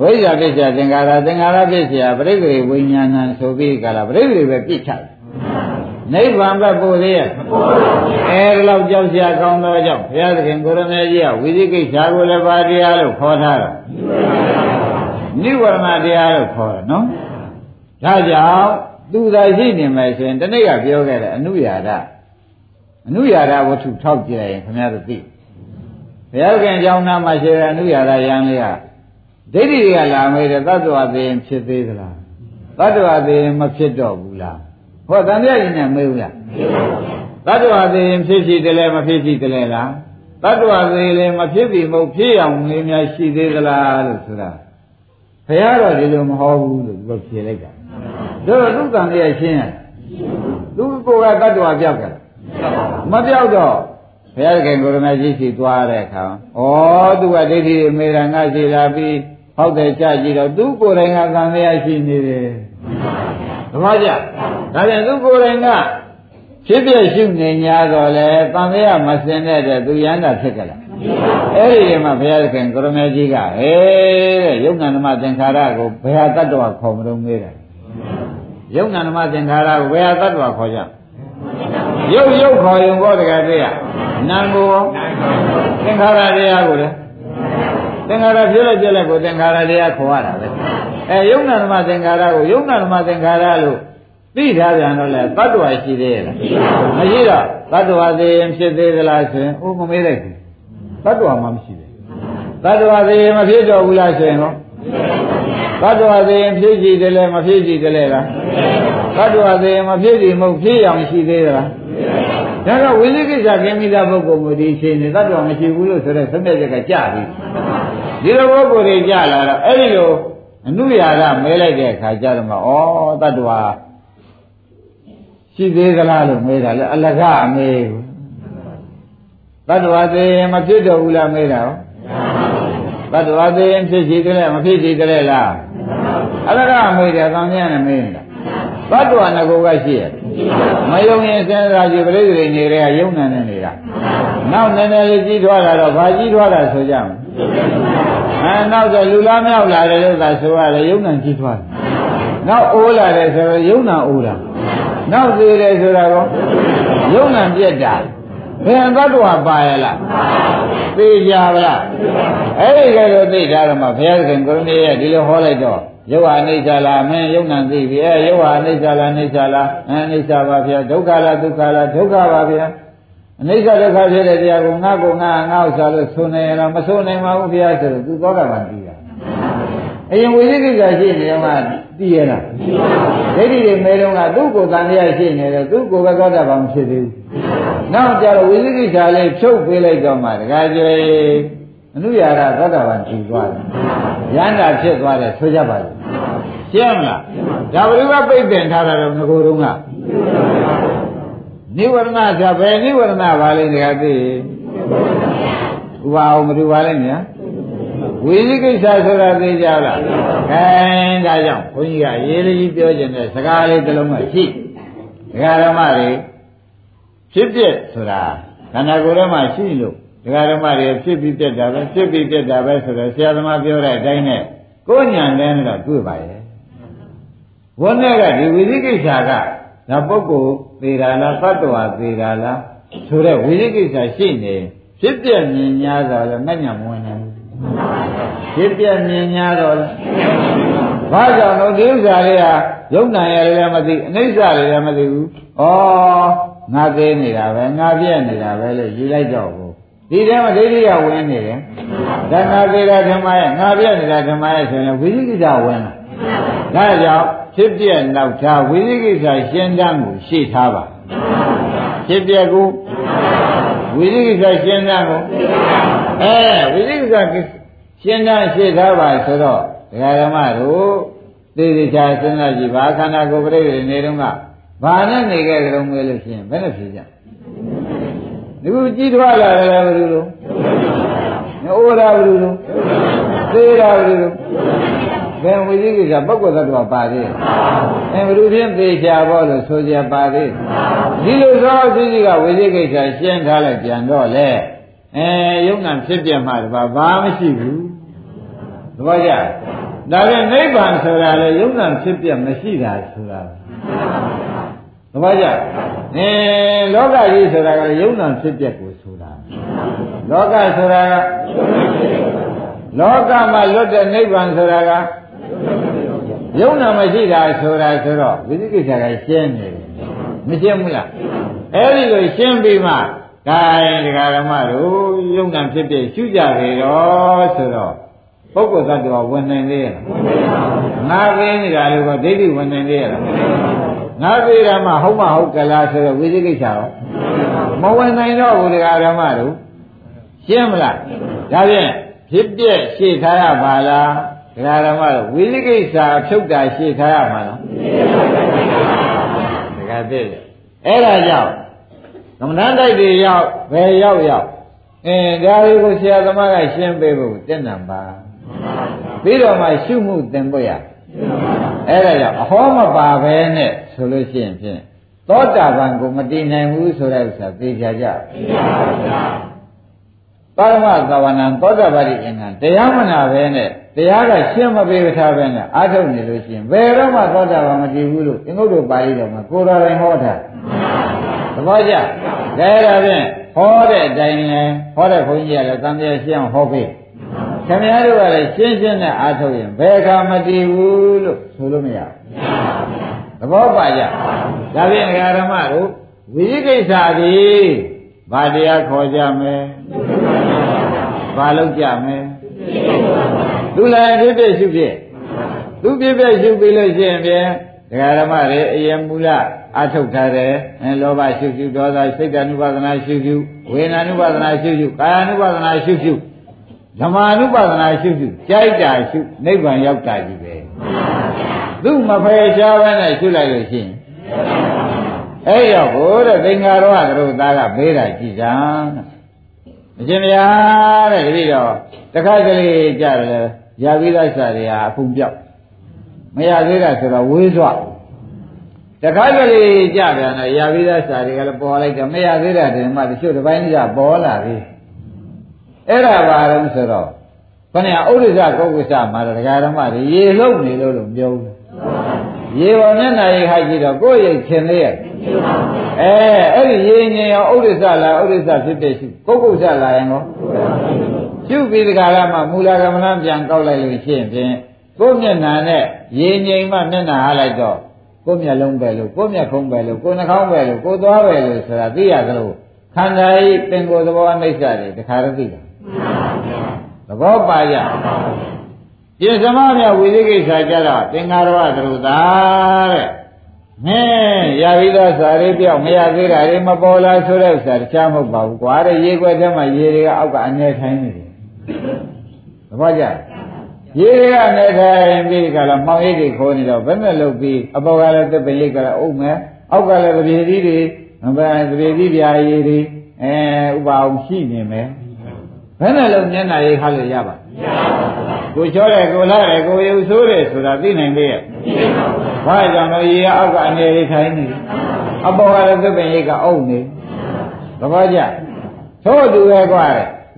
Speaker 2: ဝိဇ္ဇာပစ္စယသင်္ခါရသင်္ခါရပစ္စယပရိသေဝိညာဏံဆိုပြီးကြလားပရိသေပဲပြစ်ချတယ်နိဗ္ဗာန်ဘက်ပို့သေးရဲ့အဲဒီလောက်ကြောက်စရာကောင်းသောကြောင့်ဘုရားသခင်ကိုရမေကြီးကဝိသိကိစ္စကိုလည်းပါတရားလို့ခေါ်ထားတာနိဝရဏတရားလို့ခေါ်တယ်နော်ဒါကြောင့်သူသာရှိနေမယ်ဆိုရင်တနေ့ကပြောခဲ့တယ်အနုယာဒအနုယာဒဝတ္ထုထောက်ကြည့်ရင်ခင်ဗျားတို့သိဘုရားခင်အကြောင်းနာမှာရှိတဲ့အနုယာဒယံလေးက ဒိဋ္ဌိတွေကလာမေးတယ်သတ္တဝါသိရင်ဖြစ်သေးသလားသတ္တဝါသိရင်မဖြစ်တော့ဘူးလားဟောတန်မြတ်ကြီးနဲ့မေးဘူးလားသတ္တဝါသိရင်ဖြစ်ရှိတယ်လဲမဖြစ်ရှိတယ်လဲလားသတ္တဝါသိရင်မဖြစ်ပြီမဟုတ်ဖြစ်အောင်လေးများရှိသေးသလားလို့ဆိုတာဘုရားတော့ဒီလိုမဟောဘူးလို့သူကဖြေလိုက်တာတို့သူကံလေးရှင်းရတယ်သူကိုယ်ကတ attva ပြောက်ကြတယ်မပြောက်တော့ဘုရားခင်ကိုရမကြီးရှိသွားတဲ့အခါဩသူကဒိဋ္ဌိမေရငါရှိလာပြီး ဟောက်တယ်ကြကြည့်တော့သူကိုယ်တိုင်ကကံလေးရှိနေတယ်ဓမ္မကြဒါပြန်သူကိုယ်တိုင်ကဖြစ်ပြရှုနေ냐တော့လေတန်မြတ်မစင်တဲ့တဲ့သူရန်တာဖြစ်ကြလားအဲ့ဒီမှာဘုရားခင်ကိုရမကြီးကဟဲတဲ့ယုံနာဓမ္မသင်္ခါရကိုဘယ်ဟာတ attva ခေါ်မလို့မေးတယ်ယုံနာဓမ္မသင်္ခါရကိုဘယ်ဟာတ attva ခေါ်ကြရုပ်ရုပ်ခေါ်ရင်ဘောတကယ်တည်းကနာမ်ကိုသင်္ခါရတရားကိုလေ သင်္ခါရဖြစ်လိုက်ပြလိုက်ကိုသင်္ခါရတရားခေါ်ရတာပဲအဲယုံနာဓမ္မသင်္ခါရကိုယုံနာဓမ္မသင်္ခါရလို့သိထားပြန်တော့လေတ attva ရှိသေးရဲ့လားမရှိတော့တ attva သေးရင်ဖြစ်သေးသလားဆိုရင်အိုးမမေးလိုက်ဘူးတ attva မှမရှိဘူးတ attva သေးရင်မဖြစ်တော့ဘူးလားဆိုရင်ဟောတ attva သေးရင်ဖြစ်ကြည့်တယ်လေမဖြစ်ကြည့်တယ်လေလားတ attva သေးရင်မဖြစ်ကြည့်မဟုတ်ဖြစ်အောင်ရှိသေးသလားဒါကဝိသိကိစ္စကင်းမိသားပုဂ္ဂိုလ်မျိုးဒီအချိန်နဲ့တ attva မရှိဘူးလို့ဆိုတော့သမက်ချက်ကကြပြီ ဒီလိုပုဂ္ဂိုလ်တွေကြလာတော့အဲ့ဒီလိုအနုရာကမဲလိုက်တဲ့အခါကျတော့မှဩတ attva ရှိသေးသလားလို့မေးတာလေအလကအမေးဘူးတ attva သေးရင်မဖြစ်တော့ဘူးလားမေးတာရောတ attva သေးရင်ဖြစ်ရှိတယ်မဖြစ်ရှိတယ်လားအလကအမေးတယ်ကောင်းကျန်နဲ့မေးနေတာတ attva ငကိုကရှိရဲ့မယုံရင်စဉ်းစားကြည့်ပြိဿတွေနေတဲ့ကယုံနေနေနေတာနောက်နည်းနည်းလေးကြီးထွားလာတော့ဘာကြီးထွားတာဆိုကြမလဲ အဲနောက်ဆိုလူလားမြောက်လာတယ်လို့သာဆိုရတယ်ယုံနာကြီးထွားတယ်နောက်အိုးလာတယ်ဆိုတော့ယုံနာအိုးတာနောက်သေးတယ်ဆိုတာကောယုံနာပြက်တာဘယ်သတ္တဝါပါရလားသိကြပါလားအဲ့ဒီကဲတော့သိကြတော့မှဘုရားရှင်ကိုရမေရဲ့ဒီလိုဟောလိုက်တော့ယုတ်ဟာအိဋ္ဌာလားမင်းယုံနာသိပြီအဲယုတ်ဟာအိဋ္ဌာလားအိဋ္ဌာလားအဲအိဋ္ဌာပါဗျာဒုက္ခလားဒုက္ခလားဒုက္ခပါဗျာ အနိစ္စဒုက္ခဖြစ်တဲ့တရားကိုငါ့ကိုငါငါ့ဥစ္စာလို့ဆိုနေရင်တော့မဆိုနိုင်ပါဘူးဘုရားဆိုတော့သူသောတာပန်ပြီးတာအရင်ဝိသိကိစ္စရှိနေတော့မှသိရလားဒိဋ္ဌိတွေမဲတော့ကသူ့ကိုယ်တန်တရားရှိနေတယ်သူ့ကိုယ်ပဲသောတာပန်ဖြစ်သေးဘူးနောက်ကြတော့ဝိသိကိစ္စလေးဖြုတ်ပေးလိုက်တော့မှတခါကျွေးအနုရာရသောတာပန်ပြီးသွားတယ်ရဟန္တာဖြစ်သွားတယ်ဆိုကြပါစို့ရှင်းမလားဒါဘယ်လိုကပိတ်ပင်ထားတာတော့ငကိုယ်တုံးက နိဝရဏဆိုဘယ်နိဝရဏပါလဲတခါသိဥပါအောင်မတူပါလဲညာဝိသိကိစ္စဆိုတာသိကြလားခိုင်းဒါကြောင့်ဘုန်းကြီးကရေးလေးပြောခြင်းတဲ့စကားလေးတစ်လုံးမှရှိဒကာဓမ္မတွေဖြစ်ဖြစ်ဆိုတာခန္ဓာကိုယ်ထဲမှာရှိလို့ဒကာဓမ္မတွေဖြစ်ပြီးပြက်တာပဲဖြစ်ပြီးပြက်တာပဲဆိုတော့ဆရာသမားပြောတဲ့အတိုင်းနဲ့ကိုညာနဲ့တော့တွေ့ပါရဲ့ဘုန်းနဲ့ကဒီဝိသိကိစ္စကဒါပုဂ္ဂိုလ် သေးတာလားသတ္တဝါသေးတာလားဆိုတော့ဝိသိကိစ္စရှိနေဖြစ်ပြမြင်များတော့လည်းမညံမဝင်နိုင်ဘူးဖြစ်ပြမြင်များတော့လည်းဘာကြောင့်လို့ဒီဥစ္စာလေးဟာယုံနိုင်ရလည်းမသိအနိစ္စလည်းမသိဘူးဩငါသေးနေတာပဲငါပြည့်နေတာပဲလို့ယူလိုက်တော့ဘူးဒီထဲမှာဒိဋ္ဌိကဝင်နေတယ်ဒါငါသေးတာဓမ္မရဲ့ငါပြည့်နေတာဓမ္မရဲ့ဆိုရင်ဝိသိကိစ္စဝင်လာဒါကြောင့် ဖြစ်ပြနောက်ထားဝိသိကိစ္စရှင်းတမ်းကိုရှေ့ထားပါဖြစ်ပြကိုဝိသိကိစ္စရှင်းတမ်းကိုအဲဝိသိကိစ္စရှင်းတမ်းရှေ့ထားပါဆိုတော့ဒကာဓမ္မတို့သိသိချာစဉ်းစားကြည့်ပါခန္ဓာကိုယ်ပြိဋ္ဌိနေတော့ကဘာနဲ့နေခဲ့ကြုံမေးလို့ရှိရင်ဘယ်နဲ့ဖြေကြဒီခုကြည့်ထွားလာတယ်ဘယ်လိုလဲအိုးတာဘယ်လိုလဲသေးတာဘယ်လိုလဲ ဘယ်ဝိသိကိစ္စပုဂ္ဂိုလ်သတ္တဝါပါသေးလဲအဲဘုရုဖြင့်သေချာဘောလို့ဆိုကြပါသေးဒီလိုသောသိသိကဝိသိကိစ္စရှင်းထားလိုက်ပြန်တော့လေအဲယုံနာဖြစ်ပြမှတပါဘာမှမရှိဘူးသဘောကျဒါပြန်နိဗ္ဗာန်ဆိုတာလေယုံနာဖြစ်ပြမရှိတာဆိုတာသဘောကျအဲလောကကြီးဆိုတာကယုံနာဖြစ်ပြကိုဆိုတာလောကဆိုတာကလောကမှာလွတ်တဲ့နိဗ္ဗာန်ဆိုတာက ယုံနာမရှိတာဆိုတာဆိုတော့ဝိသိကိစ္စကရှင်းနေတယ်မရှင်းဘူးလားအဲ့ဒီလိုရှင်းပြီးမှဂိုင်းတရားဓမ္မတို့ယုံနာဖြစ်ဖြစ်ရှုကြတယ်တော့ဆိုတော့ပုဂ္ဂိုလ်သတ္တဝါဝင်နိုင်သေးရဲ့လားငါသိနေတာလို့ကဒိဋ္ဌိဝင်နိုင်သေးရဲ့လားငါသိတာမှဟုတ်မဟုတ်ကလားဆိုတော့ဝိသိကိစ္စရောမဝင်နိုင်တော့ဘူးတရားဓမ္မတို့ရှင်းမလားဒါဖြင့်ဖြစ်ပြက်ရှေ့ထားရပါလား ဒကာဓမ္မတို့ဝိသိကိစ္စဖြုတ်တာရှေ့ထားရမှာလားဒကာသိတယ်အဲ့ဒါကြောင့်သမဏတိုက်တွေရောက်ဘယ်ရောက်ရောက်အင်းဒါတွေကိုဆရာသမားကရှင်းပေးဖို့တက်နံပါပြီးတော့မှရှုမှုသင်ဖို့ရအဲ့ဒါကြောင့်အဟောမပါပဲနဲ့ဆိုလို့ရှိရင်ဖြင့်သောတာပန်ကိုမတည်နိုင်ဘူးဆိုတဲ့ဥစ္စာသိကြကြသိပါပါဘုရား ပါရမသဝနံသောတာပတိအင်္ဂံတရားမနာပဲနဲ့တရားကရှင်းမပေးထားပဲနဲ့အာထုတ်နေလို့ရှိရင်ဘယ်တော့မှသောတာပန်မတည်ဘူးလို့အင်္ဂုတ္တပါဠိတော်မှာကိုယ်တော်တိုင်ဟောတာသဘောကျဒါရဖြင့်ဟောတဲ့အတိုင်းလဲဟောတဲ့ဘုန်းကြီးကလည်းတန်တရားရှင်းအောင်ဟောပေးခင်ဗျားတို့ကလည်းရှင်းရှင်းနဲ့အားထုတ်ရင်ဘယ်ခါမတည်ဘူးလို့ဆိုလို့မရဘူးသဘောပါကြဒါဖြင့်ဓမ္မတို့ဝိသိကိစ္စသည်ဘာတရားခေါ်ကြမယ် ဘာလုပ်ကြမယ်သူလည်းဖြစ်ဖြစ်ရှုဖြစ်သူဖြစ်ဖြစ်ရှုပြီးလို့ရှိရင်ဖြင့်ဒကာဓမ္မတွေအယံမူလအထုတ်ထားတယ်အဲလောဘရှုရှုဒေါသစိတ်တ ानु ပါဒနာရှုရှုဝေဒနာ ानु ပါဒနာရှုရှုကာယ ानु ပါဒနာရှုရှုဓမ္မ ानु ပါဒနာရှုရှုကြိုက်တာရှုနိဗ္ဗာန်ရောက်တာကြီးပဲသူမဖယ်ရှားဘဲနဲ့ရှုလိုက်လို့ရှိရင်အဲ့ရောက်ကိုတဲ့သင်္ဃာရောကတို့သားကမေးတာကြည်စ မ်းအရှင်ဗျာတဲ့တတိတော့တခါကလေးကြတယ်ရပြီးသားစာတွေဟာအဖုံပြောက်မရသေးတာဆိုတော့ဝေးစွာတခါကလေးကြပြန်တော့ရပြီးသားစာတွေကလည်းပေါ်လိုက်တော့မရသေးတာတည်းမှတချို့တစ်ပိုင်းကပေါ်လာပြီအဲ့ဒါပါတော့ဆိုတော့ခဏဥဒိစ္စကောကုစ္စမှာတော့ဒကာဓမ္မတွေရေလုံးနေလို့လို့ပြောဘူးရေပေါ်မျက်နှာရိပ်ဟကြည့်တော့ကိုယ့်ရိပ်ခင်လေးရဲ့ အဲအဲ့ဒီရေငင်ရောဥဒိစ္စလားဥဒိစ္စဖြစ်တဲ့ရှုကုတ်ကုစ္စလားရင်ကောရှုပြီးဒီကရမှာမူလကမ္မလပြန်ကောက်လိုက်လို့ရှိရင်ဖြင့်ကိုယ့်မျက်နှာနဲ့ရေငင်မှမျက်နှာဟာလိုက်တော့ကိုယ်မျက်လုံးပဲလို့ကိုယ်မျက်ခုံးပဲလို့ကိုယ်နှာခေါင်းပဲလို့ကိုယ်သွားပဲလို့ဆိုတာသိရသလိုခန္ဓာဤပင်ကိုယ်သဘောအနိစ္စတွေတခါတည်းသိတာသဘောပါကြပြင်စမမြဝိသိကိစ္စကြတော့သင်္ဃာရဝသရုသာတဲ့ ဟင်းရပြီးတော့စာရေးပြောက်မရသေးတာတွေမပေါ်လာဆိုတဲ့ဥစ္စာတခြားမဟုတ်ပါဘူးကွာတဲ့ရေခွက်ထဲမှာရေတွေကအောက်ကအငဲထိုင်းနေတယ်သဘောကျရေတွေကနေထိုင်ပြီးကြလားမောင်ရိပ်တွေခိုးနေတော့ဘယ်နဲ့လုပ်ပြီးအပေါ်ကလည်းသစ်ပင်ရိပ်ကလည်းအုပ်မယ်အောက်ကလည်းသပြေသီးတွေဘယ်သပြေသီးပြာရည်တွေအဲဥပအောင်ရှိနေမယ်ဘယ်နဲ့လုံးမျက်နှာရိပ်ဟာလို့ရပါ ကိုချောတယ်ကိုလာတယ်ကိုရုပ်ဆိုးတယ်ဆိုတာသိနိုင်သေးရဲ့ဘာကြောင့်လဲရေအောက်ကအနေရိပ်ထိုင်နေအပေါ်ကလည်းသစ်ပင်ရိပ်ကအုပ်နေသဘောကျသို့တူရဲ့ကွာ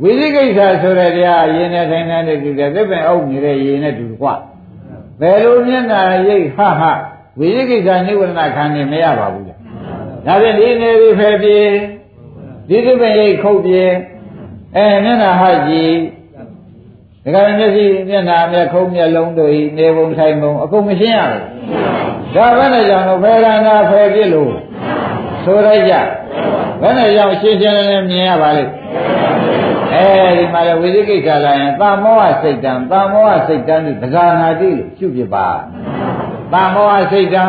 Speaker 2: ဝိသိကိစ္စဆိုတဲ့တရားရေနဲ့ထိုင်နေတဲ့တူတယ်သစ်ပင်အုပ်နေတဲ့ရေနဲ့တူကွာဘယ်လိုမျက်နှာရိပ်ဟဟဝိသိကိစ္စနိဝရဏခံနေမရပါဘူးလားဒါဖြင့်ဒီနေပြီဖယ်ပြေဒီသစ်ပင်ရိပ်ခုတ်ပြေအဲမျက်နှာဟကြည့် ဒကာမျက်စိမျက်နှာမျက်ခုံးမျက်လုံးတို့ဤနေပုံထိုင်ပုံအကုန်မရှင်းရဘူးဒါဘယ်နဲ့ကြောင့်လို့ဖယ်ရနာဖယ်ပြစ်လို့ဆိုလိုက်ကြဘယ်နဲ့ကြောင့်ရှင်းရှင်းလင်းလင်းမြင်ရပါလိမ့်အဲဒီမှာလေဝိသိကိစ္စလာရင်သာမောဟစိတ်တံသာမောဟစိတ်တံဒီပဇာနာတိလို့ရှုပြပါသာမောဟစိတ်တံ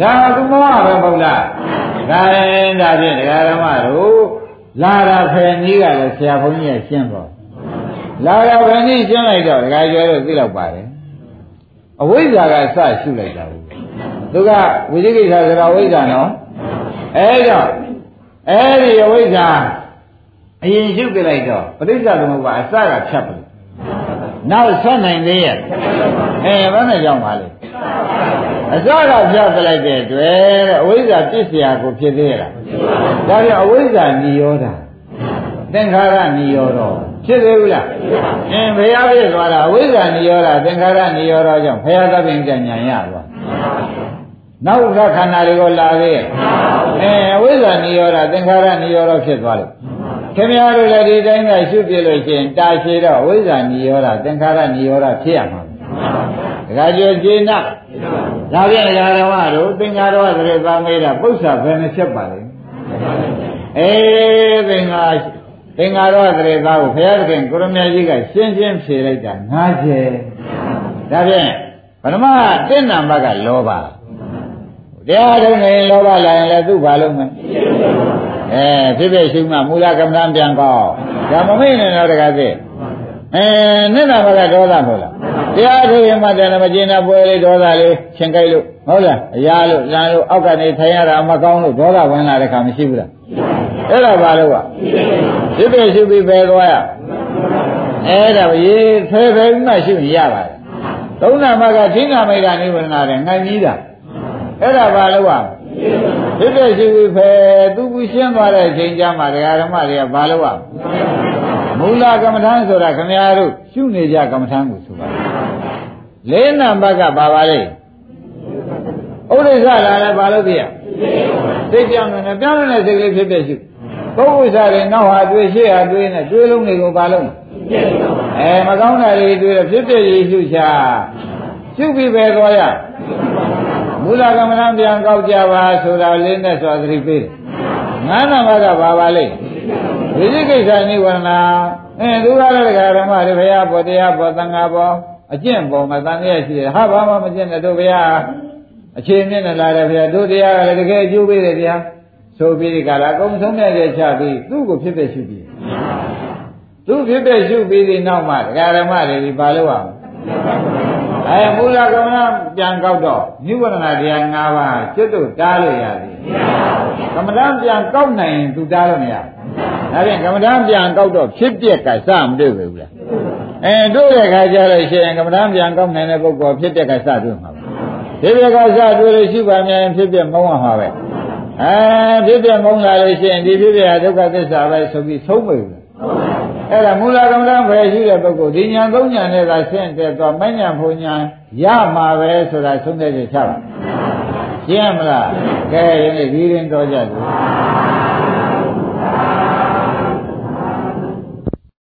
Speaker 2: ဒါကမောဟပဲမဟုတ်လားဒါရင်ဒါဖြင့်ဒကာဓမ္မတို့လာတာဖယ်နည်းကလည်းဆရာဘုန်းကြီးကရှင်းတော့ လာတာဘယ်နည်းကျင်းလိုက်တော့ဒကာကျော်တို့သိတော့ပါတယ်အဝိဇ္ဇာကစရှုလိုက်တာဘူးသူကဝိသိကိစ္စဆိုတာဝိဇ္ဇာနော်အဲဒါအဲ့ဒီအဝိဇ္ဇာအရင်ရှုကြလိုက်တော့ပဋိစ္စသမုပ္ပါအစကဖြတ်ပြီနောက်ဆက်နိုင်သေးရဲ့အဲဘယ်နဲ့ကြောင့်ပါလဲအစကဖြတ်ကြလိုက်တဲ့အတွက်တဲ့အဝိဇ္ဇာပြစ်စရာကိုဖြစ်သေးရလားဒါပြန်အဝိဇ္ဇာညိယောတာသင်္ခါရညိယောတော့ ဖြစ်သေးဘူးလားအင်းဘုရားပြည့်သွားတာအဝိဇ္ဇာနိရောဓသင်္ခါရနိရောဓကြောင့်ဘုရားသဖြင့်ကြညာရသွားနောက်ဥက္ခခန္ဓာတွေကိုလာသေးရဲ့အဲအဝိဇ္ဇာနိရောဓသင်္ခါရနိရောဓဖြစ်သွားလို့ခင်ဗျားတို့လည်းဒီတိုင်းကရှုပြလို့ရှိရင်တာရှည်တော့အဝိဇ္ဇာနိရောဓသင်္ခါရနိရောဓဖြစ်ရမှာဒကာကျော်ကျေနပ်ဒါပြန်ဒကာဓမ္မတို့သင်္ခါရဝသရေသာမေးတာပု္ပ္ပာဘယ်နှချက်ပါလဲအေးသင်္ခါ သင်္ခါရဝသရေသာကိုဘုရားသခင်ကိုရမကြီးကရှင်းရှင်းဖြေလိုက်တာ၅ချက်ဒါဖြင့်ပထမတင့်နံပါတ်ကလောဘတရားထုံးနေလောဘလာရင်လည်းသူ့ဘာလို့မအဲဖြစ်ဖြစ်ရှိမှမူလကမ္ဘာပြန်ကောက်ဒါမမေ့နဲ့တော့တကားသိအဲနိဒာဘကဒေါသမဟုတ်လားတရားထုံးရင်မှတည်းမကျင်တာပွဲလေးဒေါသလေးရှင်ကြိုက်လို့ဟုတ်လားအရာလို့လမ်းလို့အောက်ကနေထိုင်ရတာမကောင်းလို့ဒေါသဝင်လာတဲ့ခါမရှိဘူးလား အဲ့ဒါဘာလို့ကဖြစ်ဖြစ်ရှိပြီးပဲသွားရအဲ့ဒါရေဖဲဖဲမှရှိရင်ရပါတယ်သုံးနာမကထိနာမိတ်ကနေဝနာတယ်ငိုင်ကြီးတာအဲ့ဒါဘာလို့ကဖြစ်ဖြစ်ရှိပြီးဖဲသူကူရှင်းသွားတဲ့အချိန်ကျမှဒကာဓမ္မတွေကဘာလို့ကမူလကမ္မထမ်းဆိုတာခမည်းတော်ရှုနေကြကမ္မထမ်းကိုဆိုပါလေးနံပါတ်ကပါပါလေဥဒိစ္စလာလည်းဘာလို့သိရသိပြောင်းနေပြောင်းနေတဲ့စိတ်ကလေးဖြစ်ဖြစ်ရှု ပုဂ္ဂိုလ်စားတွေနောက်ဟာတွေ့ရှေ့ဟာတွေ့နေတွေ့လုံးတွေကိုဘာလို့အဲမကောင်းတာတွေတွေ့ရဖြစ်ဖြစ်ရေးရှုချရှုပြီးပဲသွားရမူလကမ္မဋ္ဌာန်းပြန်ကောက်ကြပါဆိုတာလေးနဲ့ဆိုသတိပေးငါးနံပါတ်ကပါပါလေဝိသိကိစ္စနိဝရဏအဲသူကလည်းဒကာဓမ္မတွေဘုရားပေါ်တရားပေါ်သံဃာပေါ်အကျင့်ပေါ်မှာတန်ရရှိတယ်ဟာဘာမှမကျင့်တဲ့တို့ဘုရားအခြေမြင့်နဲ့လာတယ်ဘုရားတို့တရားကလည်းတကယ်အကျိုးပေးတယ်ဗျာ ဆိုပြီးဒီကလာအကုန်ဆုံးမြတ်ရဲ့ချပြီးသူ့ကိုဖြစ်ဖြစ်ရှုပြီးသူ့ဖြစ်ဖြစ်ရှုပြီးဒီနောက်မှဒကာဓမ္မတွေဒီဘာလို့အောင်အဲမူလကမ္မပြန်ကောက်တော့နိဝရဏတရား၅ပါးကျွတ်တို့တားလို့ရသည်ကမ္မဋ္ဌာန်းပြန်ကောက်နိုင်ရင်သူတားလို့မရဘူးဒါဖြင့်ကမ္မဋ္ဌာန်းပြန်ကောက်တော့ဖြစ်ပြက်ကစမတွေ့ဘူးလားအဲတွေ့တဲ့ခါကျတော့ရှင်ကမ္မဋ္ဌာန်းပြန်ကောက်နိုင်တဲ့ပုဂ္ဂိုလ်ဖြစ်ပြက်ကစတွေ့မှာဖြစ်ပြက်ကစတွေ့လို့ရှိပါမြန်ဖြစ်ပြမုံရမှာပဲ အဲဖြစ်ပြမုံလာလို့ရှိရင်ဒီဖြစ်ပြကဒုက္ခသစ္စာပဲဆိုပြီးသုံးပြီလားအဲ့ဒါမူလကမ္မဋ္ဌာန်းပဲရှိတဲ့ပုဂ္ဂိုလ်ဒီညာသုံးညာနဲ့သာဆင့်တဲ့တော့မညာဘုံညာရမှာပဲဆိုတာသုံးတဲ့ချက်ချပါရှင်းမလားကဲယနေ့ဒီရင်တော်ကြတယ်